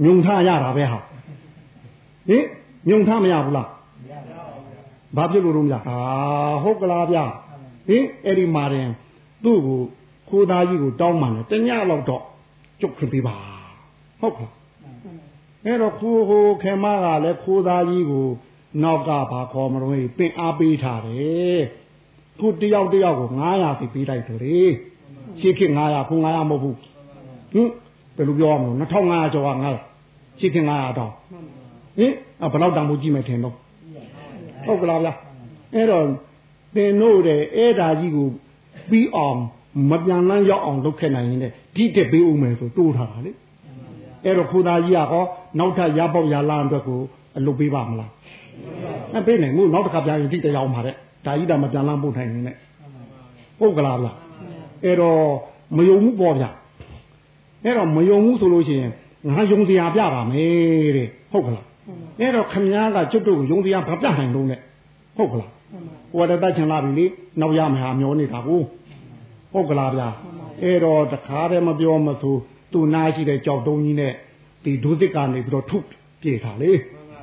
ညုံထားရတာပဲဟာဟင်ညုံထားမရဘူးလားဘာဖြစ်လို့တော့မလားအာဟုတ်ကလားဗျဟင်အဲ့ဒီမာရင်သူ့ကိုခိုးသားကြီးကိုတောင်းမှလည်းတညလောက်တော့ကျုပ်ခင်ပေးပါဟုတ်ကလားအဲ့တော့ခိုးဟိုခေမကလည်းခိုးသားကြီးကို နောက်ကဘာခေါ်မလို့ပင်အားပေးထားတယ်ခုတယောက်တယောက်ကို900စီပေးလိုက်တယ်လေရှေ့ခေ900ခု900မဟုတ်ဘူးဟင်ဘယ်လိုပြောရမလဲ2500ကျော်က900ရှေ့ခေ900တောင်းဟင်ဘယ်တော့တောင်ဖို့ကြည့်မယ်ထင်တော့ဟုတ်ကလားဗျာအဲ့တော့တင်တို့တဲ့အဲ့ဒါကြီးကိုပြီးအောင်မပြန်လန်းရောက်အောင်လုပ်ခဲ့နိုင်ရင်ဒီတက်ပေးဦးမယ်ဆိုတိုးထားတာလေအဲ့တော့ခူသားကြီးကဟောနောက်ထပ်ရပေါက်ရလာအတွက်ကိုအလုပ်ပေးပါမလား အပေးနိုင်မို့နောက်တစ်ခါပြန်ရင်ဒီတက်ရောက်မှာတဲ့ဒါကြီးတာမပြန်လန်းပို့ထိုင်နေနဲ့ဟုတ်ကလားဗျာအဲ့တော့မယုံဘူးပေါ့ဗျအဲ့တော့မယုံဘူးဆိုလို့ရှိရင်ငါယုံစရာပြပါမယ်တဲ့ဟုတ်ကလားအဲ့တော့ခမည်းကကျွတ်တို့ကိုယုံစရာဘာပြနိုင်လို့လဲဟုတ်ကလားဟိုတတ်ချင်လာပြီလေနောက်ရမဟာမျောနေတာကိုဟုတ်ကလားဗျာအဲ့တော့တခါတည်းမပြောမဆိုသူ့နာရှိတဲ့ကြောက်တုံးကြီးနဲ့ဒီဒုသစ်ကနေပြီးတော့ထုပြေတာလေ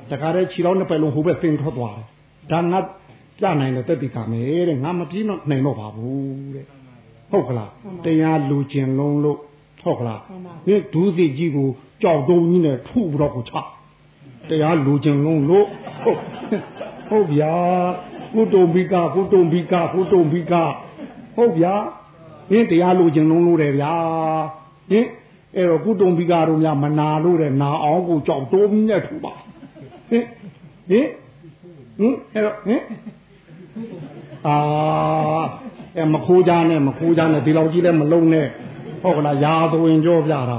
တခါတည်းခြေတော်နှစ်ပတ်လုံးဟိုဘက်သင်ထွက်သွားတယ်ဒါငါပြနိုင်တဲ့တက်တိကမယ်တဲ့ငါမပြေးတော့နိုင်တော့ပါဘူးတဲ့ဟုတ်ကလားတရားလူကျင်လုံးလို့ဟုတ်ကလားဒီဒုသစ်ကြီးကိုကြောက်တုံးကြီးနဲ့ထုပြီးတော့ကိုချတရားလူကျင်လုံးလို့ဟုတ်ဟုတ်ဗျာကုတုံဘိကကုတုံဘိကကုတုံဘိကဟုတ်ဗျာဟင်းတရားလူကျင်လုံးလို့တယ်ဗျာဟင်အဲ့တော့ကုတုံဘိကတို့များမနာလို့တဲ့နာအောင်ကိုကြောက်တိုးပြီးနဲ့ထူပါ ဟင်ဟင်ဟင်အဲ့တော့ဟင်အာအဲမခိုးကြနဲ့မခိုးကြနဲ့ဒီလောက်ကြီးလည်းမလုံးနဲ့ဟုတ်ကလားရာသဝင်ကြောပြတာ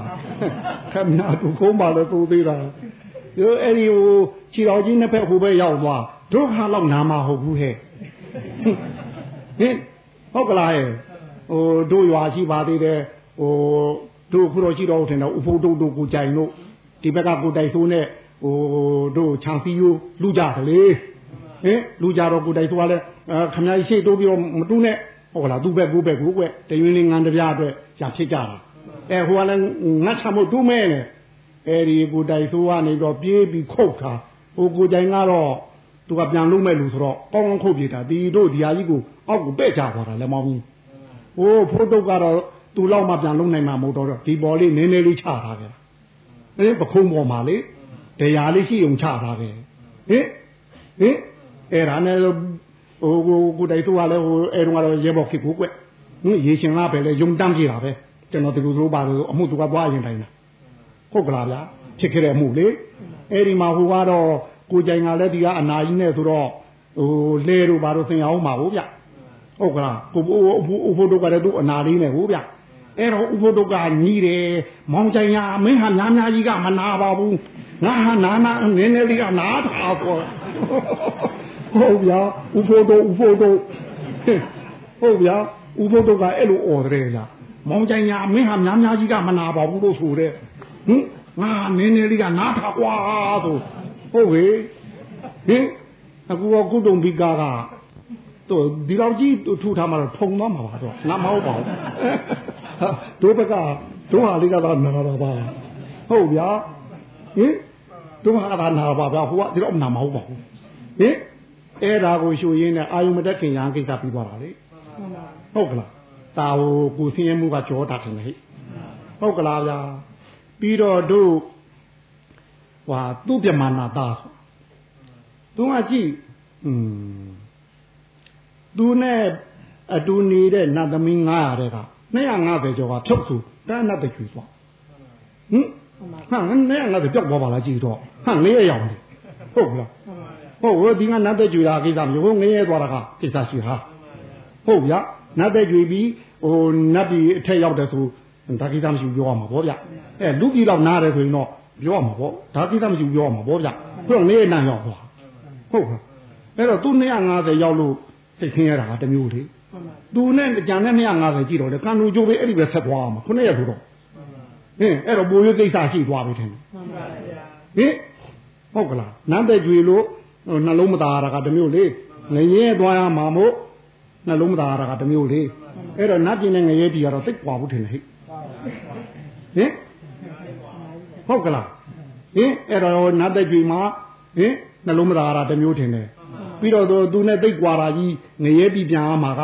ခမနာသူခုံးပါလို့သူသေးတာဒီအဲ့ဒီဟိုခြေတော်ကြီးနှစ်ဖက်ဟိုဘက်ရောက်သွားတို့ဟာတော့နာမဟုတ်ဘူးဟဲ့ဟင်ဟုတ်ကလားဟဲ့ဟိုတို့ရွာရှိပါသေးတယ်ဟိုတို့ခုတော့ရှိတော့ထင်တော့ဥဖို့တို့တို့ကိုကြိုင်တို့ဒီဘက်ကကိုတိုက်ဆိုးနဲ့ ဟိုတို့ချန်စီယိုလူကြတယ်လေဟင်လူကြတော့ကိုတိုက်ဆိုးကလည်းခမကြီးရှိတိုးပြီးတော့မတူးနဲ့ဟုတ်လားသူ့ဘက်ကိုဘက်ကိုကွတရွင်းလေးငန်းတပြားအတွက်ရဖြစ်ကြတာအဲဟိုကလည်းငတ်ချမို့တူးမဲနဲ့အဲဒီကိုတိုက်ဆိုးကနေတော့ပြေးပြီးခုတ်တာဟိုကိုကြိုင်ကတော့သူကပြန်လုံးမဲ့လူဆိုတော့ကောင်းကောင်းခုတ်ပြတာဒီတို့ဒီဟာကြီးကိုအောက်ကိုပဲ့ကြသွားတာလည်းမောင်းဘူးဟိုဖိုးတုတ်ကတော့သူလောက်မှပြန်လုံးနိုင်မှာမဟုတ်တော့ဒီပေါ်လေးနည်းနည်းလေးချထားခဲ့အဲပခုံးပေါ်မှာလေ တရားလေးရှိုံချထားခဲ့ဟင်ဟင်အဲ့ဒါနဲ့ဟိုကိုကိုတိုင်သူကလည်းဟိုအဲတုန်းကတော့ရဲဘော်ခေကိုကွဟင်ရေရှင်လားပဲလေယုံတမ်းကြည့်တာပဲကျွန်တော်ဒီလိုလိုပါလို့အမှုသူကသွားရင်တိုင်းတာဟုတ်ကလားဗျာဖြစ်ခဲ့တဲ့အမှုလေအဲ့ဒီမှာဟိုကတော့ကိုကြိုင်ကလည်းဒီကအနာကြီးနဲ့ဆိုတော့ဟိုလဲတို့ဘာလို့သင်ရအောင်မှာဟုတ်ဗျဟုတ်ကလားကိုဥဖို့တို့ကလည်းသူ့အနာလေးနဲ့ဟုတ်ဗျအဲ့တော့ဥဖို့တို့ကညီးတယ်မောင်ကြိုင်ရမင်းဟာများများကြီးကမနာပါဘူး ငါဟာနာနာနည်းနည်းလေးကနားထားပေါ့ဟုတ်ဗျာဥဖို့တို့ဥဖို့တို့ဟုတ်ဗျာဥဖို့တို့ကအဲ့လိုអော်တယ်လားမောင်ကြိုင်ရမင်းဟာများများကြီးကမနာပါဘူးလို့ဆိုတဲ့ဟင်ငါနည်းနည်းလေးကနားထားကွာဆိုဟုတ်ဟေဟင်အခုကကုတုံဘိကာကတို့ဒီလောက်ကြီးထူထားမှတော့ထုံသွားမှာပါတော့ငါမဟုတ်ပါဘူးတို့ဘက်ကတို့ဟာလေးကတော့နာတာပါဟုတ်ဗျာဟင် တို့ဟာကနာပါဗျာဟိုကဒီတော့နာမဟုတ်ပါဘူးဟင်အဲ့ဒါကိုရှုရင်းနဲ့အာယုံမတက်ခင်ရန်ကိစ္စပြီးသွားတာလေဟုတ်ကလားတာဟိုကိုဆင်းရဲမှုကကြောတာတယ်ဟဲ့ဟုတ်ကလားဗျာပြီးတော့တို့ဟွာသူ့ပြမနာသားသူကကြည့်อืมသူနဲ့အတူနေတဲ့နတ်သမီး900တဲ့က250ကျော်ကဖြုတ်သူတန်းနတ်တချူသွားဟင် ဟမ်250ပြောက်သွားပါလားကြည့်တော့ဟမ်လေးရရောက်တယ်ဟုတ်လားဟုတ်ဝဒီကနတ်တချူတာကိစ္စမျိုးငရဲသွားတာကကိစ္စရှိဟာဟုတ်ဗျာနတ်တချူပြီးဟိုနတ်ပြည်အထက်ရောက်တယ်ဆိုဒါကိစ္စမရှိပြောရမှာဗောဗျအဲလူပြည်တော့နားတယ်ဆိုရင်တော့ပြောရမှာဗောဒါကိစ္စမရှိပြောရမှာဗောဗျသူကငရဲနန်းရောက်သွားဟုတ်ကဲ့အဲ့တော့သူ250ရောက်လို့သိခင်းရတာကတမျိုးလေသူနဲ့ကြံနဲ့250ကြည့်တော့လေကံလူကျိုးပဲအဲ့ဒီပဲဆက်သွားမှာခုနှစ်ရက်ဆိုတော့ ဟင်းအဲ့တော့ဘိုးရွေးကိစ္စရှိသွားပြီထင်တယ်မှန်ပါဗျာဟင်ဟုတ်ကလားနန်းတဲ့ကျွေလို့နှလုံးမသားရတာကတမျိုးလေငရဲသွားရမှာမို့နှလုံးမသားရတာကတမျိုးလေအဲ့တော့နတ်ပြည်နဲ့ငရဲပြည်ကတော့သိပ်ကွာဘူးထင်တယ်ဟိဟင်ဟုတ်ကလားဟင်အဲ့တော့နတ်တဲ့ကျွေမှာဟင်နှလုံးမသားရတာတမျိုးထင်တယ်ပြီးတော့သူနဲ့သိပ်ကွာတာကြီးငရဲပြည်ပြန်ရမှာက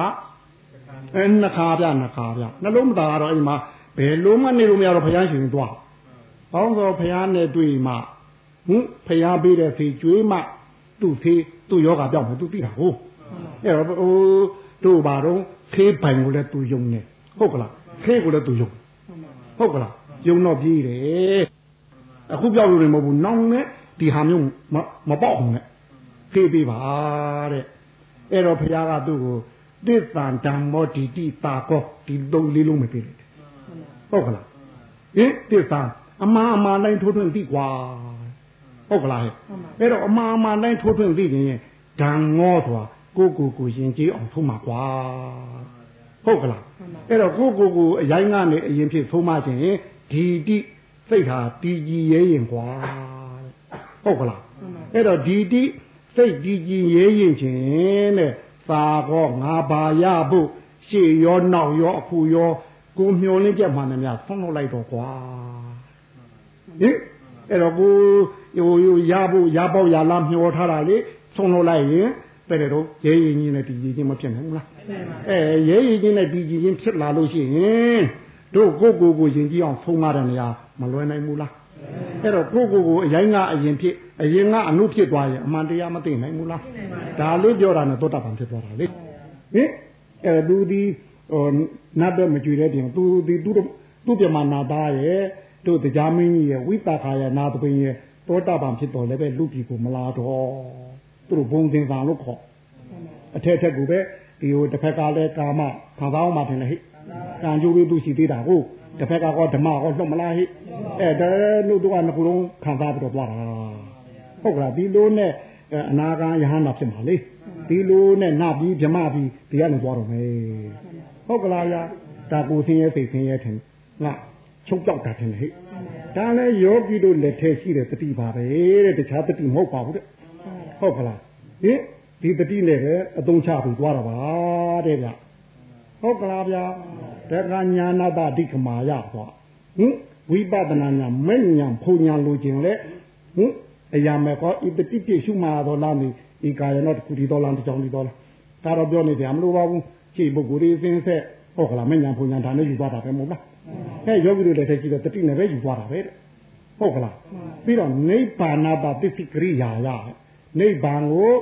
အဲနှစ်ခါပြနှစ်ခါပြနှလုံးမသားကတော့အိမ်မှာ ဘယ်လုံးမနေလို့မရတော့ဘုရားရှင်သွား။ဘောင်းဆိုဘုရားနဲ့တွေ့မှဟင်ဘုရားပေးတဲ့ဖေကျွေးမှသူ့ဖေသူ့ယောဂပြောက်မှသူသိတာဟုတ်။အဲ့တော့ဟိုတို့ဘာတော့ခေးပိုင်ကိုလည်းသူယုံနေဟုတ်ကလားခေးကိုလည်းသူယုံဟုတ်ကလားယုံတော့ပြေးတယ်အခုပြောက်လို့နေမဟုတ်ဘူးနောင်နဲ့ဒီဟာမျိုးမပေါက်အောင်နဲ့ခေးပေးပါတဲ့အဲ့တော့ဘုရားကသူ့ကိုသစ္စာဓမ္မောဒီတိတာကောဒီသုံးလေးလုံးမပေးလိုက် ဟုတ်ကလားဟင်သစ္စာအမှားအမှားတိုင်းထိုးထွင်းသိကွာဟုတ်ကလားဟဲ့အဲ့တော့အမှားအမှားတိုင်းထိုးထွင်းသိရင်ဓာငောဆိုတာကိုကိုကိုရင်ကြီးအောင်ထုံးမှာကွာဟဟုတ်ကလားအဲ့တော့ကိုကိုကိုအရင်ကနေအရင်ဖြစ်သုံးမခြင်းဒီတိစိတ်ဟာတည်ကြည်ရဲရင်ကွာဟုတ်ကလားအဲ့တော့ဒီတိစိတ်တည်ကြည်ရဲရင်ခြင်းတဲ့သာကောငါပါရဖို့ရှေ့ရောနောက်ရောအခုရော ကိုမျောလင်းပြမှန်တယ်များဆုံးလို့လိုက်တော့ကွာဟင်အဲ့တော့ကိုဟိုရဖို့ရပေါက်ရလားမျောထားတာလေဆုံးလို့လိုက်ရင်တဲ့တော့ရဲရင်ကြီးနဲ့တည်ကြည်ခြင်းမဖြစ်နိုင်ဘူးလားအဲရဲရင်ကြီးနဲ့တည်ကြည်ခြင်းဖြစ်လာလို့ရှိရင်တို့ကိုကိုကိုရင်ကြီးအောင်ဆုံးမတဲ့နေရာမလွယ်နိုင်ဘူးလားအဲ့တော့ကိုကိုကိုအရင်ကအရင်ဖြစ်အရင်ကအနုဖြစ်သွားရင်အမှန်တရားမသိနိုင်ဘူးလားဒါလေးပြောတာနဲ့သောတာပန်ဖြစ်သွားတာလေဟင်အဲသူဒီ ဟိုနတ်တော့မကြွတဲ့တင်သူဒီသူသူပြမနာသားရဲ့တို့တရားမင်းကြီးရဲ့ဝိတာခာရဲ့နာသပင်ရဲ့သောတာပန်ဖြစ်တော်လည်းပဲလူပြည်ကိုမလာတော့သူတို့ဘုံသင်္ဆောင်လို့ခေါ်အထက်ထက်ကပဲဒီဟိုတစ်ဖက်ကလည်းကာမခံစားအောင်မှထင်တယ်ဟိကံကြိုးလေးသူရှိသေးတာဟုတ်တစ်ဖက်ကကောဓမ္မကောလွတ်မလားဟိအဲဒါလို့တို့ကနှစ်ခုလုံးခံစားပြီးတော့သွားတာဟုတ်ကလားဒီလိုနဲ့အနာဂံယဟန္တာဖြစ်မှာလေဒီလိုနဲ့နပြီးဗြမပြီးဒီကနေသွားတော့မယ် ဟုတ်ကလားဗျာဒါကိုဆင်းရဲစိတ်ဆင်းရဲထင်ငါချုပ်တော့တာထင်တယ်ဟိဒါလည်းယောဂီတို့လက်ထဲရှိတဲ့တတိပါပဲတဲ့တခြားတတိမဟုတ်ပါဘူးတဲ့ဟုတ်ကလားဟင်ဒီတတိနဲ့ပဲအသုံးချပြီးသွားတာပါတဲ့ဗျဟုတ်ကလားဗျာတက္ကညာနာတဒိဋ္ဌမာယဆိုဟင်ဝိပဿနာညာမဲ့ညာဖုန်ညာလိုခြင်းလေဟင်အရာမဲ့ကောဤတတိပြရှုမှာတော်လားမိဤကာယနောတခုဒီတော်လားတကြောင်ဒီတော်လားဒါတော့ပြောနေတယ်မလို့ပါဘူး ခြေပုဂ္ဂိုလ်ရေးစင်းဆက်ဟုတ်ကလားမဲ့ညာဖုန်ညာဒါနဲ့ယူသွားတာပဲမဟုတ်လားအဲယောဂီတို့လည်းတည်းကြည့်တော့တတိနဲ့ပဲယူသွားတာပဲတဲ့ဟုတ်ကလားပြီးတော့နိဗ္ဗာန်တာပစ္စည်းကရိယာရနိဗ္ဗာန်ကို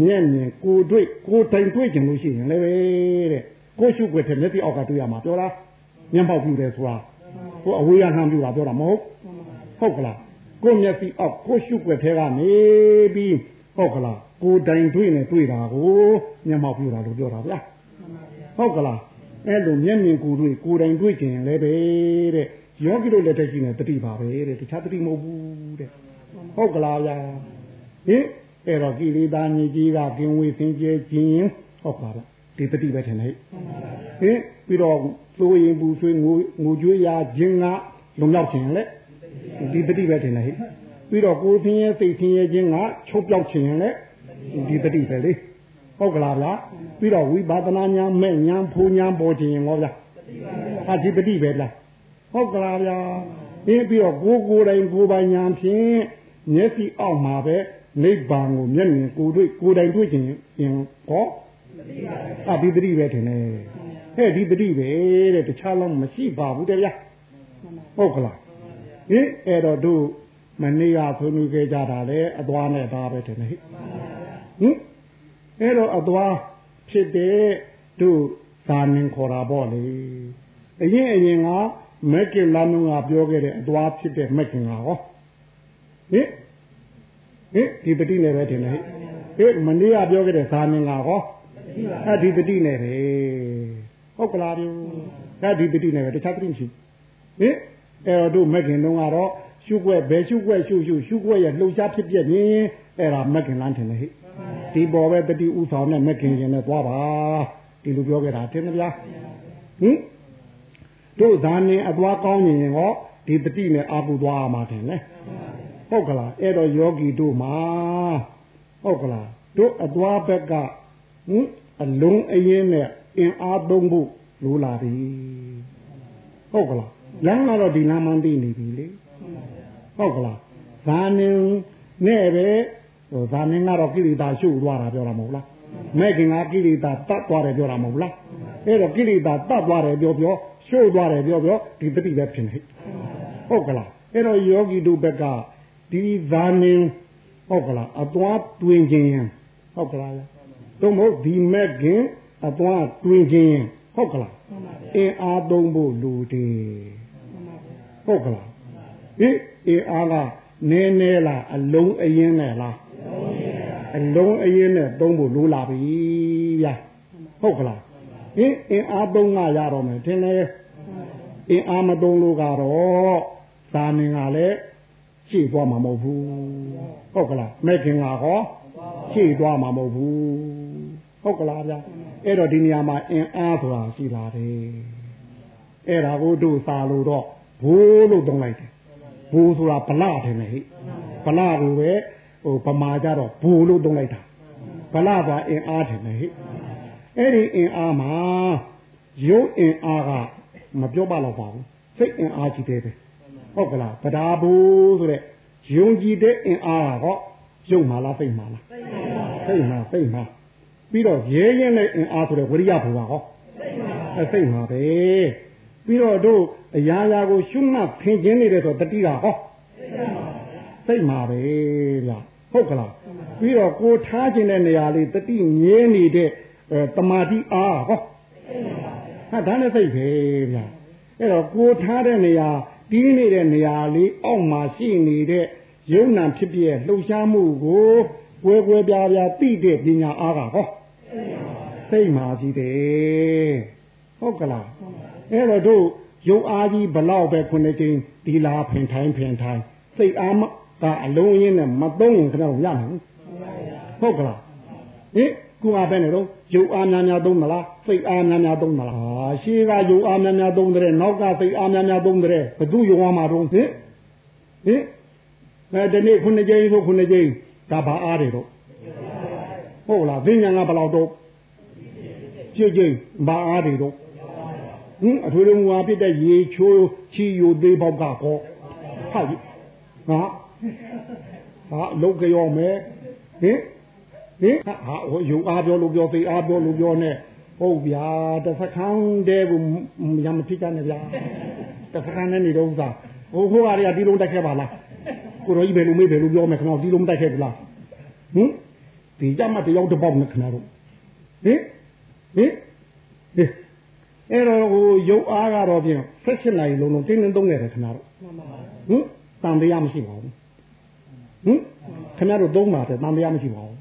မျက်မြင်ကိုတွေ့ကိုတိုင်တွေ့ကြလို့ရှိရင်လည်းပဲတဲ့ကိုရှုွက်တဲ့မျက်စိအောက်ကတွေ့ရမှာပြောလားမျက်ပေါက်ပြူတယ်ဆိုတာကိုအဝေးကနှမ်းပြူတာပြောတာမဟုတ်ဟုတ်ကလားကိုမျက်စိအောက်ကိုရှုွက်ထဲကနေပြီးဟုတ်ကလားကိုတိုင်တွေ့နေတွေ့တာကိုမျက်မှောက်ပြူတာလို့ပြောတာဗျာ ဟုတ်ကလားအဲ့လိုမျက်မြင်ကိုတွေ့ကိုတိုင်တွေ့ကြရင်လည်းပဲတဲ့ယောဂီတို့လက်ထက်ကြီးနေတတိပါပဲတဲ့တခြားတတိမဟုတ်ဘူးတဲ့ဟုတ်ကလားဗျာဟင်အဲ့တော့ကိလေသာညစ်ကြီးကကင်းဝေးစင်ကြဲခြင်းဟုတ်ပါလားဒီတတိပဲထင်တယ်ဟင်ပြီးတော့သိုးရင်ပူဆွေးငိုငိုကြွေးရခြင်းကလုံလောက်ခြင်းလေဒီတတိပဲထင်တယ်ဟိပြီးတော့ကိုယ်သင်ရဲ့စိတ်သင်ရဲ့ခြင်းကချုပ်ပြောက်ခြင်းလေဒီတတိပဲလေ ဟုတ်ကလားဗျာပြီးတော့ဝိပဿနာညာမဲ့ညာဖူညာပေါ်ခြင်းဟောဗျာဟာဒီတတိပဲလားဟုတ်ကလားဗျာပြီးပြီးတော့ကိုယ်ကိုယ်တိုင်ကိုယ်ပိုင်ညာဖြင့်မျက်စိအောက်မှာပဲနိဗ္ဗာန်ကိုမျက်မြင်ကိုယ်တွေ့ကိုယ်တိုင်တွေ့ခြင်းရင်ဟောအဒီတတိပဲထင်တယ်ဟဲ့ဒီတတိပဲတဲ့တခြားလုံးမရှိပါဘူးတဲ့ဗျာဟုတ်ကလားဟင်အဲ့တော့တို့မနေ့ကဆွေးနွေးခဲ့ကြတာလေအသွားနဲ့ဒါပဲထင်တယ်ဟိဟင် အဲ့တော့အသွားဖြစ်တဲ့တို့သာမင်ခေါ်တာပေါ့လေအရင်အရင်ကမက်ကင်လာနုံကပြောခဲ့တဲ့အသွားဖြစ်တဲ့မက်ကင်ကဟောဟင်ဟင်ဒီပတိနဲ့ပဲထင်တယ်ဟဲ့မနေ့ကပြောခဲ့တဲ့သာမင်ကဟောအဲ့ဒီပတိနဲ့ပဲဟုတ်ကလားပြောအဲ့ဒီပတိနဲ့ပဲတခြားပတိမရှိဟင်အဲ့တော့တို့မက်ကင်တုန်းကတော့ရှုွက်ဘယ်ရှုွက်ရှုရှုရှုွက်ရဲ့လှုပ်ရှားဖြစ်ပြနေအဲ့ဒါမက်ကင်လန်းထင်တယ်ဟဲ့ ဒီပေါ်ပဲတတိဥဆောင်နဲ့မက်ကင်ရင်နဲ့သွားပါဒီလိုပြောခဲ့တာတင်မလားဟင်တို့ဇာနေအသွားကောင်းနေရင်ဟောဒီတတိနဲ့အာပူသွားမှာတယ်လေဟုတ်ကလားအဲ့တော့ယောဂီတို့မှာဟုတ်ကလားတို့အသွားဘက်ကဟင်အလုံးအရင်နဲ့အင်အားသုံးဖို့လိုလာပြီဟုတ်ကလားလမ်းကတော့ဒီလမ်းမှန်းသိနေပြီလေဟုတ်ကလားဇာနေနဲ့ပဲ ဟိုဇာနေကတော့ကိလေသာရှုသွားတာပြောတာမဟုတ်လားမဲ့ခင်ကကိလေသာတတ်သွားတယ်ပြောတာမဟုတ်လားအဲ့တော့ကိလေသာတတ်သွားတယ်ပြောပြောရှုသွားတယ်ပြောပြောဒီတတိပဲဖြစ်နေဟုတ်ကလားအဲ့တော့ယောဂီတို့ဘက်ကဒီဇာနေဟုတ်ကလားအသွားတွင်ခြင်းဟုတ်ကလားတော့မဟုတ်ဒီမဲ့ခင်အသွားတွင်ခြင်းဟုတ်ကလားအင်းအားသုံးဖို့လူတယ်ဟုတ်ကလားဟိအင်းအားကနည်းနည်းလားအလုံးအရင်နဲ့လား အလုံးအရင်နဲ့သုံးဖို့လိုလာပြီဗျာဟုတ်ကလားဟင်အင်းအားသုံးကရတော့မယ်ထင်တယ်အင်းအားမသုံးလို့ကတော့သာမင်ကလည်းရှေ့သွားမှာမဟုတ်ဘူးဟုတ်ကလားမဲ့ခင်ကဟောရှေ့သွားမှာမဟုတ်ဘူးဟုတ်ကလားဗျာဟအဲ့တော့ဒီနေရာမှာအင်အားဆိုတာရှိလာတယ်အဲ့ဒါကိုတို့စာလို့တော့ဘိုးလို့သုံးလိုက်တယ်ဘိုးဆိုတာဗလာတယ်ဟဲ့ဗလာကိုပဲ ဟိုဗမာကြတော့ဘိုးလို့သုံးလိုက်တာဗလာကအင်အားတယ်ဟဲ့အဲ့ဒီအင်အားမှာရုပ်အင်အားကမပြောပါတော့ပါဘူးစိတ်အင်အားကြီးတယ်ပဲဟုတ်ကလားဗဒါဘူးဆိုတဲ့ယုံကြည်တဲ့အင်အားကဟောရုပ်မှာလားစိတ်မှာလားစိတ်မှာစိတ်မှာပြီးတော့ရဲရင်တဲ့အင်အားဆိုတဲ့ဝရိယဘုရားဟောစိတ်မှာပဲပြီးတော့တို့အရာရာကိုရှုမှတ်ဖင်ခြင်းနေတယ်ဆိုတတိကဟောစိတ်မှာပဲဗျ ဟုတ်ကလားပြီးတော့ကိုထားခြင်းတဲ့နေရာလေးတတိမြဲနေတဲ့တမာတိအားဟောဟာဒါနဲ့စိတ်ပဲဗျအဲ့တော့ကိုထားတဲ့နေရာတီးနေတဲ့နေရာလေးအောက်မှာရှိနေတဲ့ယုံနာဖြစ်ပြလှုပ်ရှားမှုကိုကွဲကွဲပြားပြားသိတဲ့ပညာအားကဟောစိတ်မှာကြည့်တယ်ဟုတ်ကလားအဲ့တော့တို့ရုပ်အားကြီးဘလောက်ပဲခုနှစ်ကြိမ်ဒီလာဖင်ထိုင်းဖင်ထိုင်းစိတ်အား ကအလုံးရင်းနဲ့မသုံးရင်ကတော့ရမှာဟုတ်ကလားဟင်ကိုအားပဲနေတော့ရုပ်အားများများသုံးမလားစိတ်အားများများသုံးမလားရှေးကရုပ်အားများများသုံးတဲ့နောက်ကစိတ်အားများများသုံးတဲ့ဘသူရုံအားမှာတော့ဟင်ဟင်အဲဒီနေ့ခုနှစ်ကြိမ်ဆိုခုနှစ်ကြိမ်ဒါဘာအားတွေတော့ဟုတ်လားသိဉာဏ်ကဘယ်လောက်တော့ကြည့်ကြည့်ဘာအားတွေတော့ဟင်အထွေထွေငွာပြတဲ့ရေချိုးချီယိုသေးပေါက်ကကောဟာဟာ ဟာလုတ်ကြောမယ်ဟင်ဟင်ဟာဟိုယူအားပြောလို့ပြောသိအားပြောလို့ပြောနဲ့ဟုတ်ဗျာတစ်စခန်းတည်းဘူးရမဖြစ်ကြနဲ့ဗျာတစ်စခန်းနဲ့နေတော့ဥစားဟိုဟိုအားရဒီလုံးတက်ခဲ့ပါလားကိုရောကြီးဘယ်လိုမေးဘယ်လိုပြောမယ်ခဏဒီလုံးတက်ခဲ့ဘူးလားဟင်ဒီကြမှာတယောက်တစ်ပေါက်နဲ့ခဏတော့ဟင်ဟင်ဟင်အဲ့တော့ဟိုရုပ်အားကတော့ပြင်ဆက်ရှင်းနိုင်လုံးလုံးတင်းတင်းသုံးနေတယ်ခဏတော့ဟင်တန်တရားမရှိပါဘူး ဟင်ခင်ဗျားတို့သုံးပါတယ်တန်တရားမရှိပါဘူး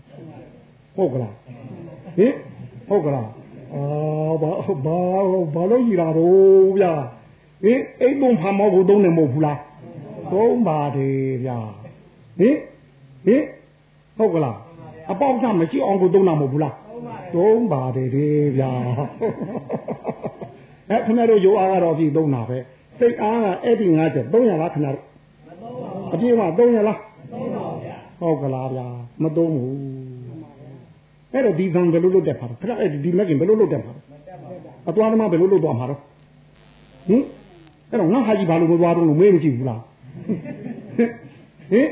ဟုတ်ကလားဟင်ဟုတ်ကလားအာဘာဘာဘာလို့ကြီးလာတော့ဗျာဟင်အိမ်ပုံဖာမောက်ကိုသုံးနေမဟုတ်ဘူးလားသုံးပါတယ်ဗျာဟင်ဟင်ဟုတ်ကလားအပေါက်ကြမရှိအောင်ကိုသုံးတာမဟုတ်ဘူးလားသုံးပါတယ်ဒီဗျာအဲခင်ဗျားတို့ရိုးအားကတော့ပြီသုံးတာပဲစိတ်အားကအဲ့ဒီငါးချက်300လားခင်ဗျားတို့အပြည့်က300လား ဟုတ်ကလားဗျာမသုံးဘူးအဲ့တော့ဒီကံဘယ်လိုလုပ်တတ်ပါလဲခဏအဲ့ဒီမက်ကင်ဘယ်လိုလုပ်တတ်ပါလဲအသွားသမားဘယ်လိုလုပ်သွားမှာတော့ဟင်အဲ့တော့ငါဟာကြီးဘာလို့မသွားတော့လို့မေးမကြည့်ဘူးလားဟင်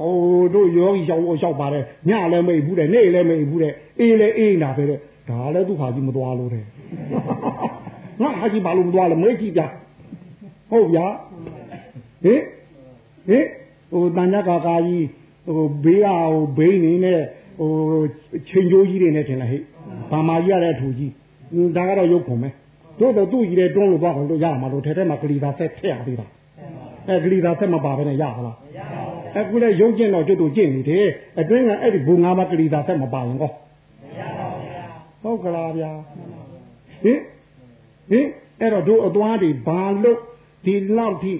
အိုးတို့ယောဂီရောက်ရောက်ပါတယ်ညလည်းမိတ်ဘူးတဲ့နေ့လည်းမိတ်ဘူးတဲ့အေးလည်းအေးနာပဲတဲ့ဒါလည်းသူ့ဟာကြီးမသွားလို့တဲ့ငါဟာကြီးဘာလို့မသွားလဲမေးကြည့်ပြဟုတ်ဗျာဟင်ဟင် ဟိုတန်ကြကာကာကြီးဟိုဘေးကဟိုဘိန်းနေနဲ့ဟိုချိန်ကျိုးကြီးတွေနဲ့ထင်လားဟဲ့ဘာမာကြီးရတဲ့အထူကြီးဒါကတော့ရုပ်ခုံပဲတို့တော့သူ့ကြီးတဲ့တွန်းလို့သွားအောင်တို့ရမှာလို့ထဲထဲမှာဂလီသာဆက်ထည့်ရသေးတာအဲဂလီသာဆက်မပါဘဲနဲ့ရပါလားအခုလည်းရုပ်ကျင့်တော့ကျွတ်တို့ကျင့်နေတယ်အတွင်းကအဲ့ဒီဘူငါးပါးဂလီသာဆက်မပါရင်ကောဟုတ်ကလားဗျာဟင်ဟင်အဲ့တော့တို့အသွားတွေဘာလို့ဒီလောက်ထိ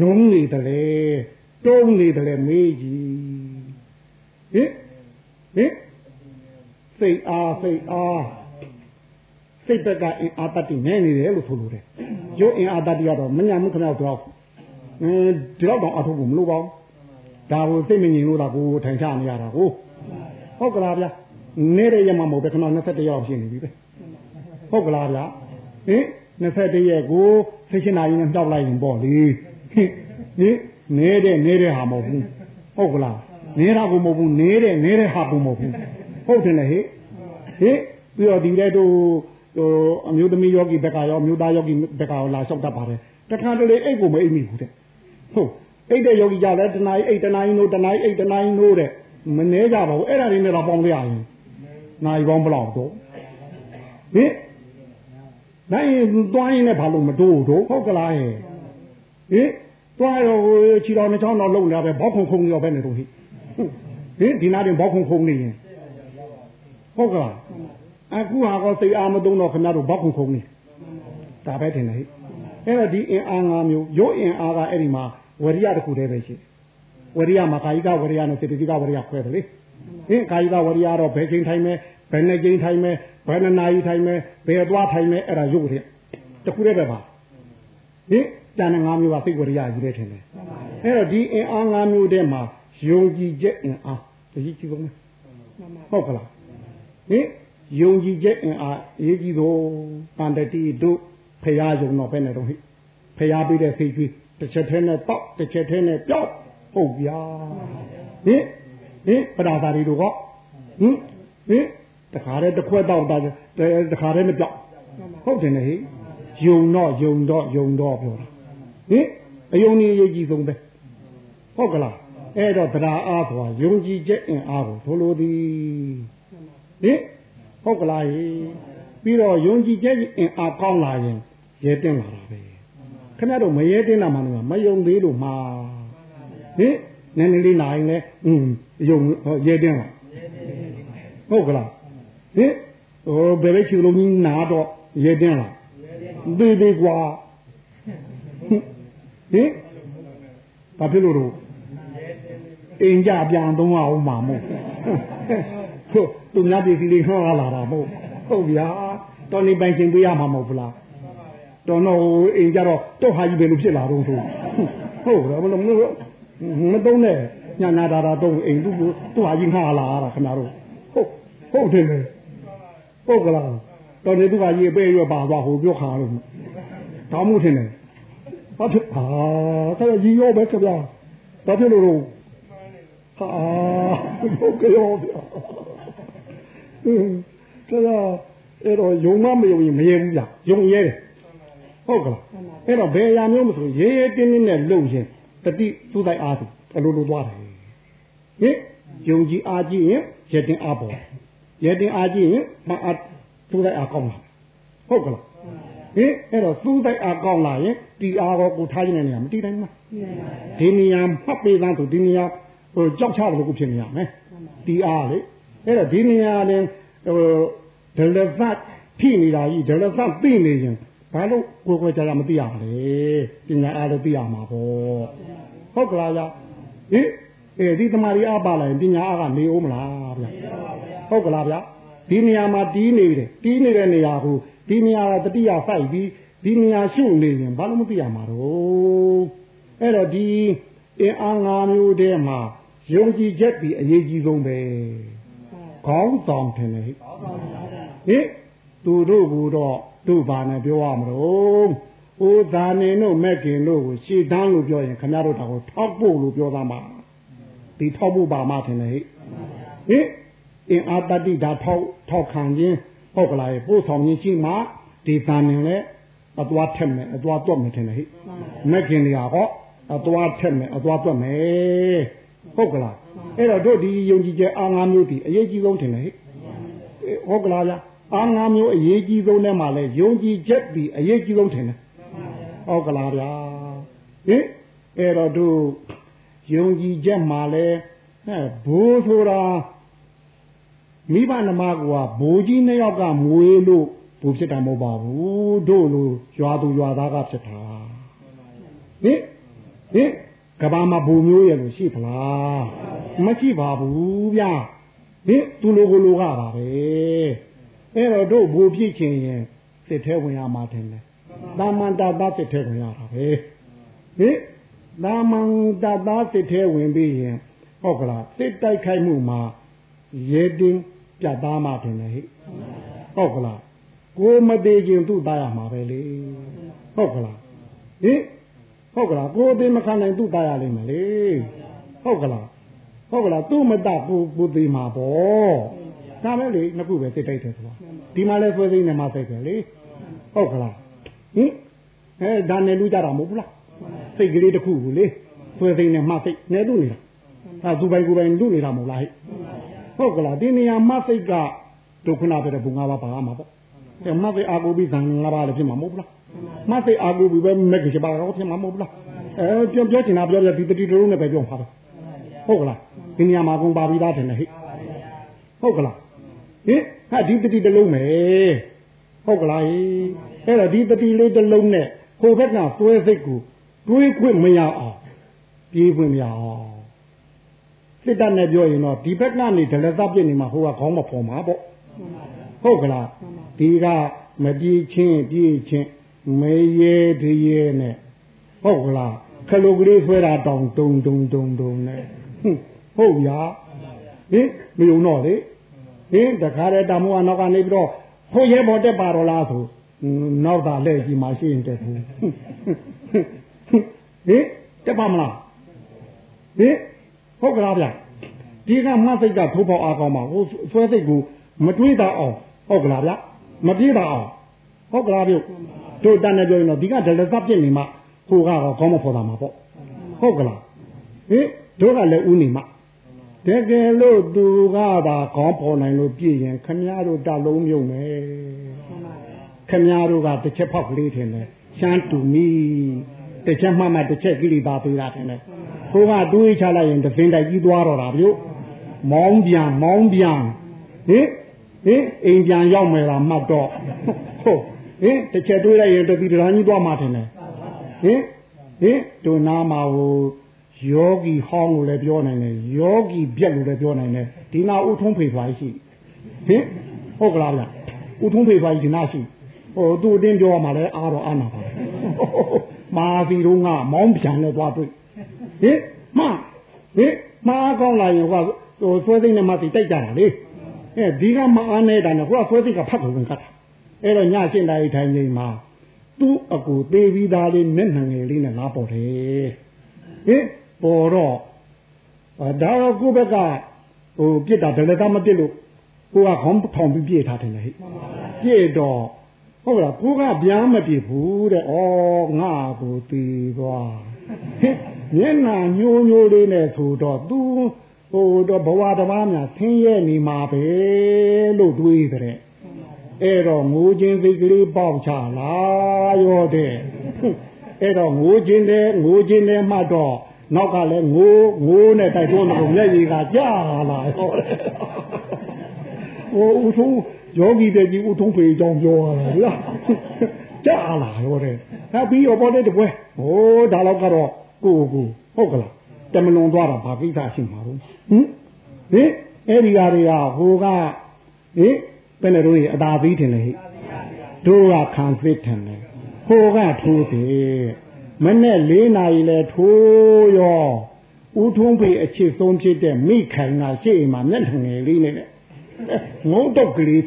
နုံးနေတယ် တုံးနေတယ်မေးကြီးဟင်ဟင်စိတ်အားစိတ်အားစိတ်ဘက်ကအင်အားတတ်တည်နေနေတယ်လို့ဆိုလိုတယ်ရုပ်အင်အားတတ်တည်ကတော့မညာမှုခဏတော့အင်းဒီတော့တော့အထုပ်ကိုမလို့ပါဘူးဒါကိုစိတ်မငြိမ်လို့ဒါကိုထိုင်ချနေရတာကိုဟုတ်ကလားဗျာနေတဲ့ရမှာမဟုတ်ပဲခဏ21ရောက်ဖြစ်နေပြီပဲဟုတ်ကလားဗျာဟင်21ရက်ကိုဖိရှင်နာရင်တောက်လိုက်ရင်ပေါ့လေဟင် နေတဲ့နေတဲ့ဟာမဟုတ်ဘူးဟုတ်ကလားနေတာကိုမဟုတ်ဘူးနေတဲ့နေတဲ့ဟာကိုမဟုတ်ဘူးဟုတ်တယ်လေဟိဟိပြီးတော့ဒီတဲ့တို့ဟိုအမျိုးသမီးယောဂီဘက်ကရောအမျိုးသားယောဂီဘက်ကရောလာလျှောက်တတ်ပါတယ်တခါတလေအိတ်ကိုမအိတ်မိဘူးတဲ့ဟုတ်အိတ်တဲ့ယောဂီကြလဲတနားအိတ်တနားနိုးတနားအိတ်တနားနိုးတဲ့မနှဲကြပါဘူးအဲ့ဒါတွေနဲ့တော့ပေါင်းကြရရင်နိုင်ပေါင်းဘလောက်တော့ဟိနိုင်သွားရင်လည်းဘာလို့မတိုးတော့ဟုတ်ကလားဟဲ့ဟိ သွားရောခြေတော်နှချောင်းတော့လုံလာပဲဘောက်ခုံခုံရောပဲနေတော့ဟိဟင်ဒီနာတင်ဘောက်ခုံခုံနေရင်ဟုတ်ကလားအခုဟာကောစိတ်အားမသုံးတော့ခင်ဗျားတို့ဘောက်ခုံခုံနေဒါပဲတင်တယ်ဟိအဲ့တော့ဒီအင်အား၅မျိုးရုပ်အင်အားကအဲ့ဒီမှာဝရိယတစ်ခုတည်းပဲရှိဝရိယမှာကာယိကဝရိယနဲ့စေတသိကဝရိယခွဲတယ်လေဟင်ကာယိကဝရိယတော့ဘယ်ချိန်ထိုင်မဲဘယ်နဲ့ကြိမ်ထိုင်မယ်ဘယ်နှနာရီထိုင်မယ်ဘယ်သွားထိုင်မယ်အဲ့ဒါရုပ်တဲ့တခုတည်းပဲပါဟင် တန်တဲ့၅မျိုးကစိတ်ဝရိယကြီးတဲ့ထင်တယ်အဲ့တော့ဒီအင်အား၅မျိုးတည်းမှာယုံကြည်ချက်အင်အားဒီကြီးကြီးဆုံးပဲဟုတ်ကလားဟင်ယုံကြည်ချက်အင်အားအရေးကြီးဆုံးတန်တတိတို့ဖရာယုံတော့ပဲနဲ့တော့ဟိဖရာပေးတဲ့စိတ်ကြီးတစ်ချက်ထဲနဲ့ပေါက်တစ်ချက်ထဲနဲ့ပြောက်ဟုတ်ဗျာဟင်ဟင်ပဒါသာတွေတို့ဟောဟင်ဟင်တခါတည်းတစ်ခွက်တော့တခါတည်းနဲ့ပြောက်ဟုတ်တယ်နဲ့ဟိယုံတော့ယုံတော့ယုံတော့ပြောတာ ဟင်အယုံကြီးအရေးကြီးဆုံးပဲဟုတ်ကလားအဲ့တော့တရားအားဆိုတာယုံကြည်ချက်အင်အားကိုထိုလိုသည်ဟင်ဟုတ်ကလားဟိပြီးတော့ယုံကြည်ချက်အင်အားကောင်းလာရင်ရဲတင်လာတာပဲခင်ဗျားတို့မရဲတင်တာမှလည်းမယုံသေးလို့မှာဟင်နည်းနည်းလေးနိုင်လဲอืมယုံရဲတင်လာဟုတ်ကလားဟင်ဟိုဘယ်ပဲချူလုံးကြီးနာတော့ရဲတင်လာသေးသေးกว่า ဟင်ဘာဖြစ်လို့တော့အိမ်ကြပြန်သုံးအောင်မှာမို့ဟုတ်သူများပြည်စီလေးခေါ်လာတာမို့ဟုတ်ဗျာတော်နေပိုင်ရှင်ပေးရမှာမဟုတ်လားတော်တော့အိမ်ကြတော့တော့ဟာကြီးပဲလို့ဖြစ်လာတော့ဆိုဟုတ်တယ်မလို့မသုံးနဲ့ညာနာတာတော့အိမ်သူ့သူ့ဟာကြီးငှားလာတာခင်ဗျားတို့ဟုတ်ဟုတ်တယ်လေဟုတ်ကလားတော်နေသူ့ဟာကြီးပဲရွပါသွားဟိုပြောခါလို့တောင်းမှုထင်တယ် ဘာဖြစ်ဟာဆက်ကြီးရောပဲခင်ဗျာဘာဖြစ်လို့တော့ဟာဟုတ်ကဲ့ရောဗျာအင်းဒါအဲ့တော့ယုံမမယုံရင်မရဲဘူးဗျာယုံရဲတယ်ဟုတ်ကလားအဲ့တော့ဘယ်အရာမျိုးမဆိုရဲရဲတင်းတင်းနဲ့လုံရင်တတိသူ့တိုက်အားသူအလိုလိုသွားတယ်ဟင်ယုံကြည်အားကြည့်ရင်ရတင်အားပေါ်ရတင်အားကြည့်ရင်မအားသူ့တိုက်အားကောင်းလာဟုတ်ကလား ဟင်အဲ့တော့သူ့တိုက်အားကောင်းလာရင်တီအားကိုကိုထားခြင်းတဲ့နေရာမတီးတိုင်းမှာဒီနေရာမှတ်ပေးသားသူဒီနေရာဟိုကြောက်ချတယ်လို့ဖြစ်နေရမယ်တီအားလေအဲ့တော့ဒီနေရာလည်းဟိုဒလသတ်ဖြစ်နေတာကြီးဒလသတ်သိနေရင်ဘာလို့ကိုယ်ကိုယ်ကြာကြာမသိရမလဲပညာအားလည်းသိရမှာပေါ့ဟုတ်ကလားဗျဟင်အဲဒီတမာရီအားပါလာရင်ပညာအားကနေဦးမလားဗျဟုတ်ကလားဗျဒီနေရာမှာတီးနေတယ်တီးနေတဲ့နေရာကို ဒီနေရာကတတိယစိုက်ပြီးဒီနေရာရှုနေရင်ဘာလို့မသိရမှာတော့အဲ့တော့ဒီအင်အား၅မျိုးတည်းမှာယုံကြည်ချက်ပြီးအရေးကြီးဆုံးပဲခေါင်းဆောင်တယ်ဟဲ့ဟင်သူတို့ကတော့တို့ဘာနဲ့ပြောရမလို့ဟိုသာနေတို့မက်ကင်တို့ကိုရှေ့တန်းလို့ပြောရင်ခင်ဗျားတို့တောင်ထောက်ဖို့လို့ပြောသားမှာဒီထောက်ဖို့ပါမှထင်တယ်ဟဲ့ဟင်အင်အားတတိဒါထောက်ထောက်ခံခြင်း ဟုတ်ကလားပို့ဆောင်ခြင်းရှိမှဒီသာနေလဲအသွားထက်မယ်အသွားတွက်မယ်ထင်တယ်ဟဲ့မက်ကင်တွေကဟောအသွားထက်မယ်အသွားတွက်မယ်ဟုတ်ကလားအဲ့တော့တို့ဒီယုံကြည်ချက်အားငါးမျိုးဒီအရေးကြီးဆုံးထင်တယ်ဟဲ့ဟုတ်ကလားဗျာအားငါးမျိုးအရေးကြီးဆုံးထဲမှာလဲယုံကြည်ချက်ဒီအရေးကြီးဆုံးထင်တယ်ဟုတ်ကလားဗျာဟင်အဲ့တော့တို့ယုံကြည်ချက်မှာလဲဟဲ့ဘိုးဆိုတာ မိဘနှမကဘိုးကြီးနှစ်ယောက်ကမွေးလို့ဘိုးဖြစ်တာမဟုတ်ပါဘူးတို့လိုရွာသူရွာသားကဖြစ်တာဟင်ဟင်ကဘာမှာဘိုးမျိုးရဲ့လို့ရှိဖလားမရှိပါဘူးဗျာဟင်သူလိုကိုလိုကပါပဲအဲ့တော့တို့ဘူပြည့်ချင်ရင်စစ်ထဲဝင်ရမှာတယ်လေတာမန်တာသားစစ်ထဲဝင်ရတာပဲဟင်တာမန်တာသားစစ်ထဲဝင်ပြီးရင်ဟုတ်ကလားစစ်တိုက်ခိုက်မှုမှာရေတင်း ပြတ်သားမှတယ်လေဟိဟုတ်ကလားကိုမသေးခြင်းသူ့သားရမှာပဲလေဟုတ်ကလားဟင်ဟုတ်ကလားကိုသေးမခံနိုင်သူ့သားရလိမ့်မယ်လေဟုတ်ကလားဟုတ်ကလားသူ့မတပူပူသေးမှာပေါ့ဒါပဲလေနှစ်ခုပဲစိတ်တိုက်တယ်ဆိုတာဒီမှာလဲဆွဲသိနေမှာစိတ်ပဲလေဟုတ်ကလားဟင်အဲဒါနဲ့လူကြတာမဟုတ်ဘူးလားစိတ်ကလေးတစ်ခုကိုလေဆွဲသိနေမှစိတ်နဲ့လူနေတာအဲသူပိုင်ကိုယ်ပိုင်လူနေတာမဟုတ်လားဟဲ့ ဟုတ်ကလားဒီနေရာမှစိတ်ကဒုက္ခနာပဲဘုံငါးပါးပါမှာပေါ့အဲမှစိတ်အာကိုပြီးဇံငါးပါးလည်းဖြစ်မှာမဟုတ်ဘူးလားမှစိတ်အာကိုပြီးပဲမက်ကချပါတော့ဖြစ်မှာမဟုတ်ဘူးလားအဲပြောပြောချင်တာပြောပြဒီတတိတလုံးနဲ့ပဲပြောပါတော့ဟုတ်ကလားဒီနေရာမှာကုန်ပါပြီးသားတယ်ဟဲ့ဟုတ်ကလားဟင်ဟာဒီတတိတလုံးမယ်ဟုတ်ကလားအဲ့တော့ဒီတတိလေးတလုံးနဲ့ဟိုဘက်ကသွဲစိတ်ကိုတွေးခွင့်မရအောင်ပြေးခွင့်မရအောင် စစ်တပ်နဲ့ပြောရင်တော့ဒီဘက်ကနေဒလသပြစ်နေမှာဟိုကခေါင်းမဖော်မှာပေါ့ဟုတ်ကလားဒီကမပြေးချင်းပြေးချင်းမေရဲတရေနဲ့ဟုတ်ကလားခလုတ်ကလေးဆွဲတာတောင်တုံတုံတုံတုံနဲ့ဟုတ်ဗျာဟင်မယုံတော့လေဟင်တခါတည်းတမိုးကနောက်ကနေပြီးတော့ဟိုရဲဘော်တက်ပါတော့လားဆိုနောက်သာလက်ကြီးမှရှိရင်တက်ဘူးဟင်တက်ပါမလားဟင် ဟုတ်ကလားဗျဒီကမစိတ်ကထိုးပေါက်အားကောင်းပါဟိုဆွဲစိတ်ကိုမတွေးတာအောင်ဟုတ်ကလားဗျမပြေးတာအောင်ဟုတ်ကလားဗျတို့တန်နေပြောရင်တော့ဒီကဒလသပြစ်နေမှဟိုကတော့ခေါင်းမဖော်တာမှာပေါ့ဟုတ်ကလားဟင်တို့ကလည်းဥနေမှတကယ်လို့သူကသာခေါင်းဖော်နိုင်လို့ပြည့်ရင်ခမည်းတော်တလုံးမြုံမယ်ခမည်းတော်ကတစ်ချက်ဖောက်ကလေးထင်တယ်ရှမ်းတူမီတစ်ချက်မှမှတစ်ချက်ကိလေသာပေးတာထင်တယ် ဟိုကတွေးချလိုက်ရင်တစင်းတိုက်ကြီးသွားတော့တာဗျမောင်းပြန်မောင်းပြန်ဟင်ဟင်အိမ်ပြန်ရောက်မယ်လားမှတ်တော့ဟုတ်ဟင်တစ်ချက်တွေးလိုက်ရင်တတိတရာကြီးသွားမှထင်တယ်ဟင်ဟင်ဒုနာမှာဟိုယောဂီဟောင်းလို့လည်းပြောနိုင်တယ်ယောဂီပြက်လို့လည်းပြောနိုင်တယ်ဒီနာဥထုံးဖေဖွားရှိဟင်ဟုတ်ကလားဗျဥထုံးဖေဖွားဒီနာရှိဟိုသူ့အတင်းပြောမှလည်းအားတော့အားနာပါမာစီတို့ကမောင်းပြန်နဲ့သွားတွေ့ ဟင်မဟင်မာကောင်းလာရင်ဟိုဟိုဆွဲသိမ်းနဲ့မသိတိုက်ကြတာလေအဲဒီကမအားနေတာနဲ့ဟိုကဆွဲသိကဖတ်ကုန်ကတ်အဲ့တော့ညရှင်းတိုင်းထိုင်နေမှာသူ့အကူသေးပြီးသားလေးမျက်နှာငယ်လေးနဲ့လာပေါ်တယ်ဟင်ပေါ်တော့ဒါတော့ကိုယ့်ဘက်ကဟိုပြစ်တာဒလကမပြစ်လို့ကိုကခေါင်းထောင်ပြီးပြစ်ထားတယ်လေဟိပြစ်တော့ဟုတ်လားကိုကဗျာမပြစ်ဘူးတဲ့ဩငါကိုตีသွား မျက်နှာညိုးညိုးလေးနဲ့ဆိုတော့ तू ဟိုတော့ဘဝတဘာများဆင်းရဲနေမှာပဲလို့တွေးတဲ့အဲ့တော့ငိုခြင်းစိတ်ကလေးပေါက်ချလာရောတဲ့အဲ့တော့ငိုခြင်းတဲ့ငိုခြင်းတဲ့မှတော့နောက်ကလည်းငိုငိုနဲ့တိုက်တွန်းတော့မျက်ရည်ကကြာလာဟောဟိုဦးထုံးယောဂီတဲ့ကြီးဦးထုံးဖေအကြောင်းပြောရတာလားကြာလာရောတဲ့ဒါပြီးတော့ပေါ်တဲ့တပွဲဟိုဒါတော့ကတော့ ကိုကိုဟုတ်ကလားတမလွန်သွားတာဘာကိစ္စရှိမှာလို့ဟင်ဟင်အဲ့ဒီကတွေကဟိုကဟင်ဘယ်နဲ့တို့အသာသေးတယ်လေဟိတို့ကခံစစ်တယ်လေဟိုကထိုးတယ်မနဲ့၄နာရီလဲထိုးရောဦးထုံးဖေအချစ်ဆုံးဖြစ်တဲ့မိခိုင်ကရှေ့မှာမျက်နှာငယ်လေးနဲ့ငုံတော့ကလေး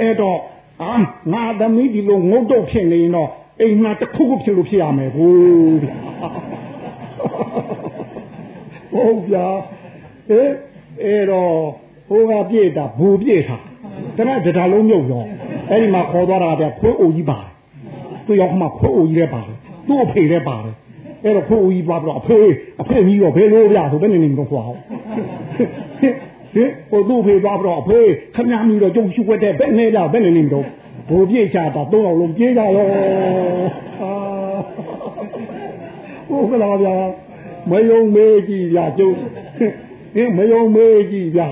အဲ့တော့အာငါသမီးဒီလိုငုံတော့ဖြစ်နေရင်တော့ အိမ်မှာတစ်ခုခုဖြစ်လို့ဖြစ်ရမယ်ဟိုဟုတ်ဗျာအဲအဲ့တော့ဟိုကပြည့်တာဘူပြည့်တာတနက်တဒါလုံးမြုပ်ရောအဲ့ဒီမှာခေါ်သွားတာဗျခွေးအိုကြီးပါသူရောက်မှခွေးအိုကြီးလည်းပါတယ်သူ့အဖေလည်းပါတယ်အဲ့တော့ခွေးအိုကြီးပါပြီးတော့အဖေအဖေကြီးတော့ဘယ်လိုဗျဆိုဘယ်နေနေတော့ခွာအောင်ဟင်ဟိုသူ့ဖေသွားပြီးတော့အဖေခမည်းမီတော့ကျုပ်ရှုွက်တဲ့ဘယ်နေလားဘယ်နေနေတော့ ဘူပြည့်ချတာသုံးအောင်လုံးပြေးကြရောဟုတ်ကလားဗျာမယုံမေးကြည့်ဗျာကျုပ်ဟင်မယုံမေးကြည့်ဗျာ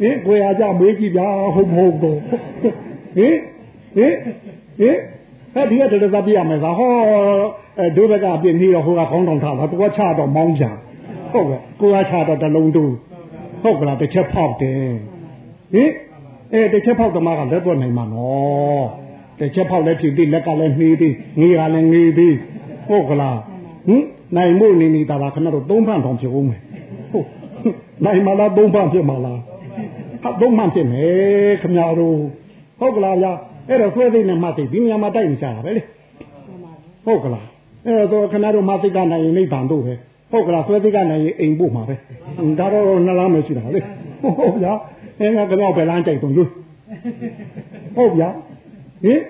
ဟင်ကိုရကြမေးကြည့်ဗျာဟုတ်မဟုတ်တော့ဟင်ဟင်ဟင်အဲ့ဒီကတည်းကပြရမယ်သာဟောအဲဒုဘကအပြင်းပြီးတော့ဟိုကခေါင်းတောင်ထားတာသူကချတော့မောင်းကြဟုတ်ကဲ့ကိုကချတော့တလုံးတူဟုတ်ကလားတစ်ချက်ဖောက်တယ်ဟင် အဲတစ်ချက်ဖောက်သမားကလက်တော့နိုင်မှာနော်တစ်ချက်ဖောက်လည်းဖြစ်ပြီးလက်ကလည်းနှေးပြီးငေးကလည်းငေးပြီးဟုတ်ကလားဟင်နိုင်မို့နေနေတာကခဏတော့သုံးဖန်ထောင်ဖြစ်ဦးမယ်ဟုတ်နိုင်မလားသုံးဖန်ဖြစ်မလားဟာသုံးဖန်ဖြစ်မယ်ခမရတို့ဟုတ်ကလားဗျာအဲ့တော့ဆွဲသိနေမှသိဒီနေရာမှာတိုက်နေကြတာပဲလေဟုတ်ကလားအဲ့တော့ခဏတော့မသိကနိုင်ရင်နိဗ္ဗာန်တို့ပဲဟုတ်ကလားဆွဲသိကနိုင်ရင်အိမ်ဖို့မှာပဲဒါတော့နှလားမရှိတာလေဟုတ်ဗျာ အဲငါကတော့ဘယ်လမ်းကြိုက်တုံးလို့ဟုတ်ဗျာဟင်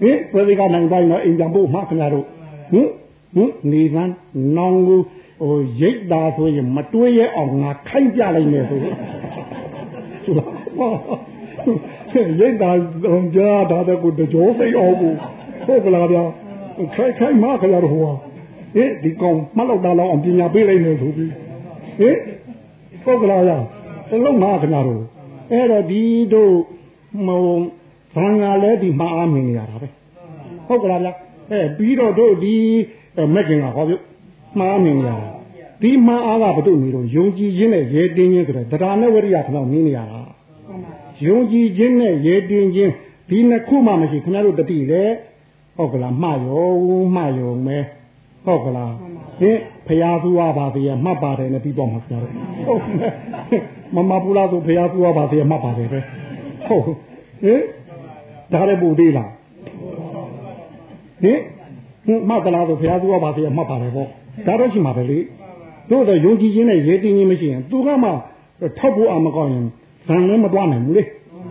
ဟင်ဆွဲသိကနိုင်တိုင်းတော့အိမ်ပြန်ဖို့မှာခင်ဗျားတို့ဟင်ဟင်နေကန်းနောင်ကိုဟိုရိတ်တာဆိုရင်မတွေးရအောင်ငါခိုင်းပြလိုက်မယ်ဆိုရိတ်တာတော့ကြားတာတဲ့ကိုတကြောစိတ်အောင်ကိုဟုတ်ကလားဗျာခိုင်းခိုင်းမခလာတော့ဟောဟင်ဒီကောင်မလောက်တာလောက်အောင်ပညာပေးလိုက်နေဆိုပြီးဟင်ဟုတ်ကလားဗျာတလုံးမခနာတော့ အဲ့တော့ဒီတို့မုံဘာငါလဲဒီမှာအားမင်းနေရတာပဲဟုတ်ကလားဗျာအဲပြီးတော့တို့ဒီမက်ကင်ကဟောပြုမှားမြင်ရတာဒီမှားအားကဘုတို့နေတော့ယုံကြည်ခြင်းနဲ့ရဲတင်းခြင်းဆိုတဲ့တရားနဲ့ဝရိယခဏမင်းနေရတာဟယုံကြည်ခြင်းနဲ့ရေတင်ခြင်းဒီနှစ်ခုမှမရှိခင်ဗျားတို့တတိလေဟုတ်ကလားမှားရောမှားရောမဲဟုတ်ကလားဟင်ဖရာသူဝပါသေးရမှတ်ပါတယ်နဲ့ပြီးတော့မှာခင်ဗျားတို့ဟုတ် မမပူလာသူဖရာသူဝပါသေးရမှတ်ပါတယ်ပဲဟုတ်ဟင်ဒါလည်းပူသေးလားဟင်ဟင်မှတ်သလားဆိုဖရာသူဝပါသေးရမှတ်ပါတယ်ပေါ့ဒါတော့ရှိမှာပဲလေတို့တော့ယုံကြည်ခြင်းနဲ့ရေတင်ခြင်းမရှိရင်သူကမှထောက်ဖို့အမကောင်းရင်ဇံလည်းမတွားနိုင်ဘူးလေ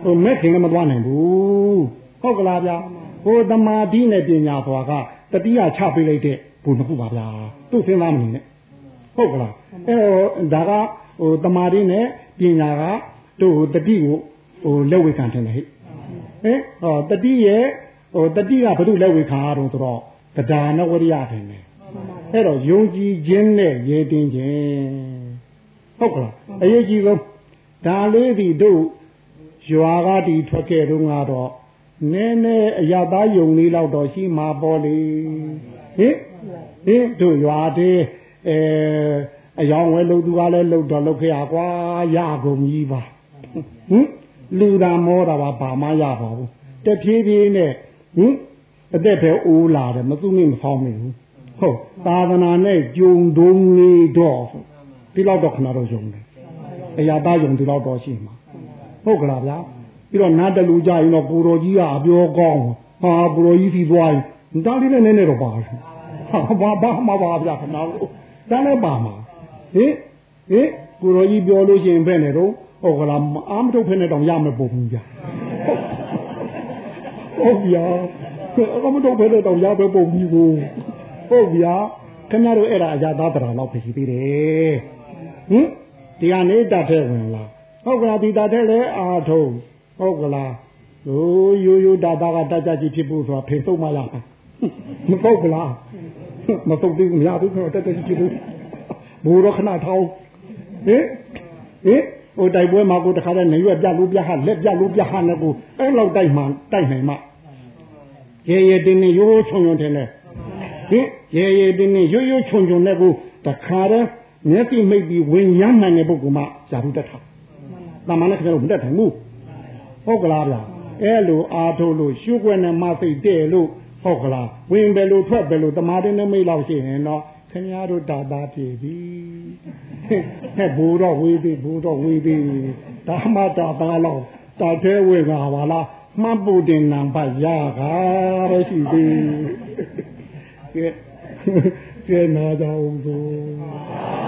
ဟိုမဲ့ခင်လည်းမတွားနိုင်ဘူးဟုတ်ကလားဗျာဟိုသမာဓိနဲ့ပညာဆိုတာကတတိယချပေးလိုက်တဲ့ဘုံတစ်ခုပါဗျာသူ့စဉ်းစားမနေနဲ့ဟုတ်ကလားအဲတော့ဒါကဟိုသမာဓိနဲ့ ပညာကတို့တတိကိုဟိုလက်ဝေခံတယ်ဟဲ့ဟင်ဟောတတိရဲ့ဟိုတတိကဘု து လက်ဝေခံရတော့ဆိုတော့တရားနဝရိယတယ်နဲ့အဲ့တော့ယုံကြည်ခြင်းနဲ့ရေတင်ခြင်းဟုတ်ကလားအရေးကြီးဆုံးဒါလေးဒီတို့ရွာကဒီထွက်ခဲ့တော့ကတော့နည်းနည်းအရသာယုံလေးတော့တော့ရှိမှာပေါ်လေဟင်ဟင်တို့ရွာသေးအဲ အယောင်ဝဲလို့သူကလည်းလှုပ်တော့လှုပ်ခဲ့ရကွာရကုန်ကြီးပါဟင်လူတာမောတာပါဘာမှရပါဘူးတဖြည်းဖြည်းနဲ့ဟင်အသက်ပဲအိုးလာတယ်မသူ့မိမဖောင်းမိဘူးဟုတ်သာသနာနဲ့ကြုံတုံးနေတော့ဒီလောက်တော့ခဏတော့ယုံတယ်အရာသားယုံဒီလောက်တော့ရှိမှာဟုတ်ကလားဗျာပြီးတော့နားတလူကြရင်တော့ကိုတော်ကြီးကအပြောကောင်းဟာကိုတော်ကြီးစီသွားရင်ဒါလေးနဲ့နည်းနည်းတော့ပါဟာဘာဘာမှပါဗျာခဏတော့ဒါလည်းပါမှာ ဟင်ဟင်ကိုတော်ကြီးပြောလို့ရှိရင်ဘယ်နဲ့တော့ဟုတ်ကလားအာမထုတ်ဖက်နဲ့တောင်ရမယ်ပုံဘူးဗျာဟုတ်ဗျာအာမထုတ်ဖက်နဲ့တောင်ရမယ်ပုံဘူးကိုဟုတ်ဗျာခင်ဗျားတို့အဲ့ဒါအကြသားတရားတော့ဖြစ်သေးတယ်ဟင်ဒီကနေ့တတ်တဲ့ဝင်လားဟုတ်ကလားဒီတတ်တဲ့လဲအာထုံဟုတ်ကလားဟိုရိုးရိုးတာတာကတတ်ကြကြီးဖြစ်ဖို့ဆိုတာဖေဆုံးမလားမဟုတ်ကလားမဆုံးသေးဘူးမရဘူးဆိုတော့တတ်ကြကြီးဖြစ်ဖို့ ဘူတော့ခဏထောင်းဟင်ဟင်ဟိုတိုက်ပွဲမှာကိုတခါတည်းနေရွက်ပြလို့ပြဟလက်ပြလို့ပြဟနဲ့ကိုအဲ့လောက်တိုက်မှတိုက်နိုင်မှရေရေတင်းတင်းရိုးရိုးချုံချုံတယ်လေဟင်ရေရေတင်းတင်းရိုးရိုးချုံချုံနဲ့ကိုတခါတည်းမျက်စိမိတ်ပြီးဝင်ရမ်းနိုင်တဲ့ပုဂ္ဂိုလ်မှဇာတုတက်တာတမန်နဲ့ခင်ဗျားတို့မတက်နိုင်ဘူးဟုတ်ကလားဗျာအဲ့လိုအာထုတ်လို့ရှုွက်နဲ့မစိတ်တဲ့လို့ဟုတ်ကလားဝင်ပဲလို့ထွက်ပဲလို့တမာတင်းနဲ့မိတ်လောက်ရှိရင်တော့ ခင်ဗျားတို့တာတာပြေပြီဟဲ့ဘူတော့ဝေးပြီဘူတော့ဝေးပြီဒါမှတာတာလောက်တာသေးဝေကပါလားမှတ်ဖို့တင်နံပါတ်ရကားရရှိပြီကဲကဲနာကြအောင်ဆို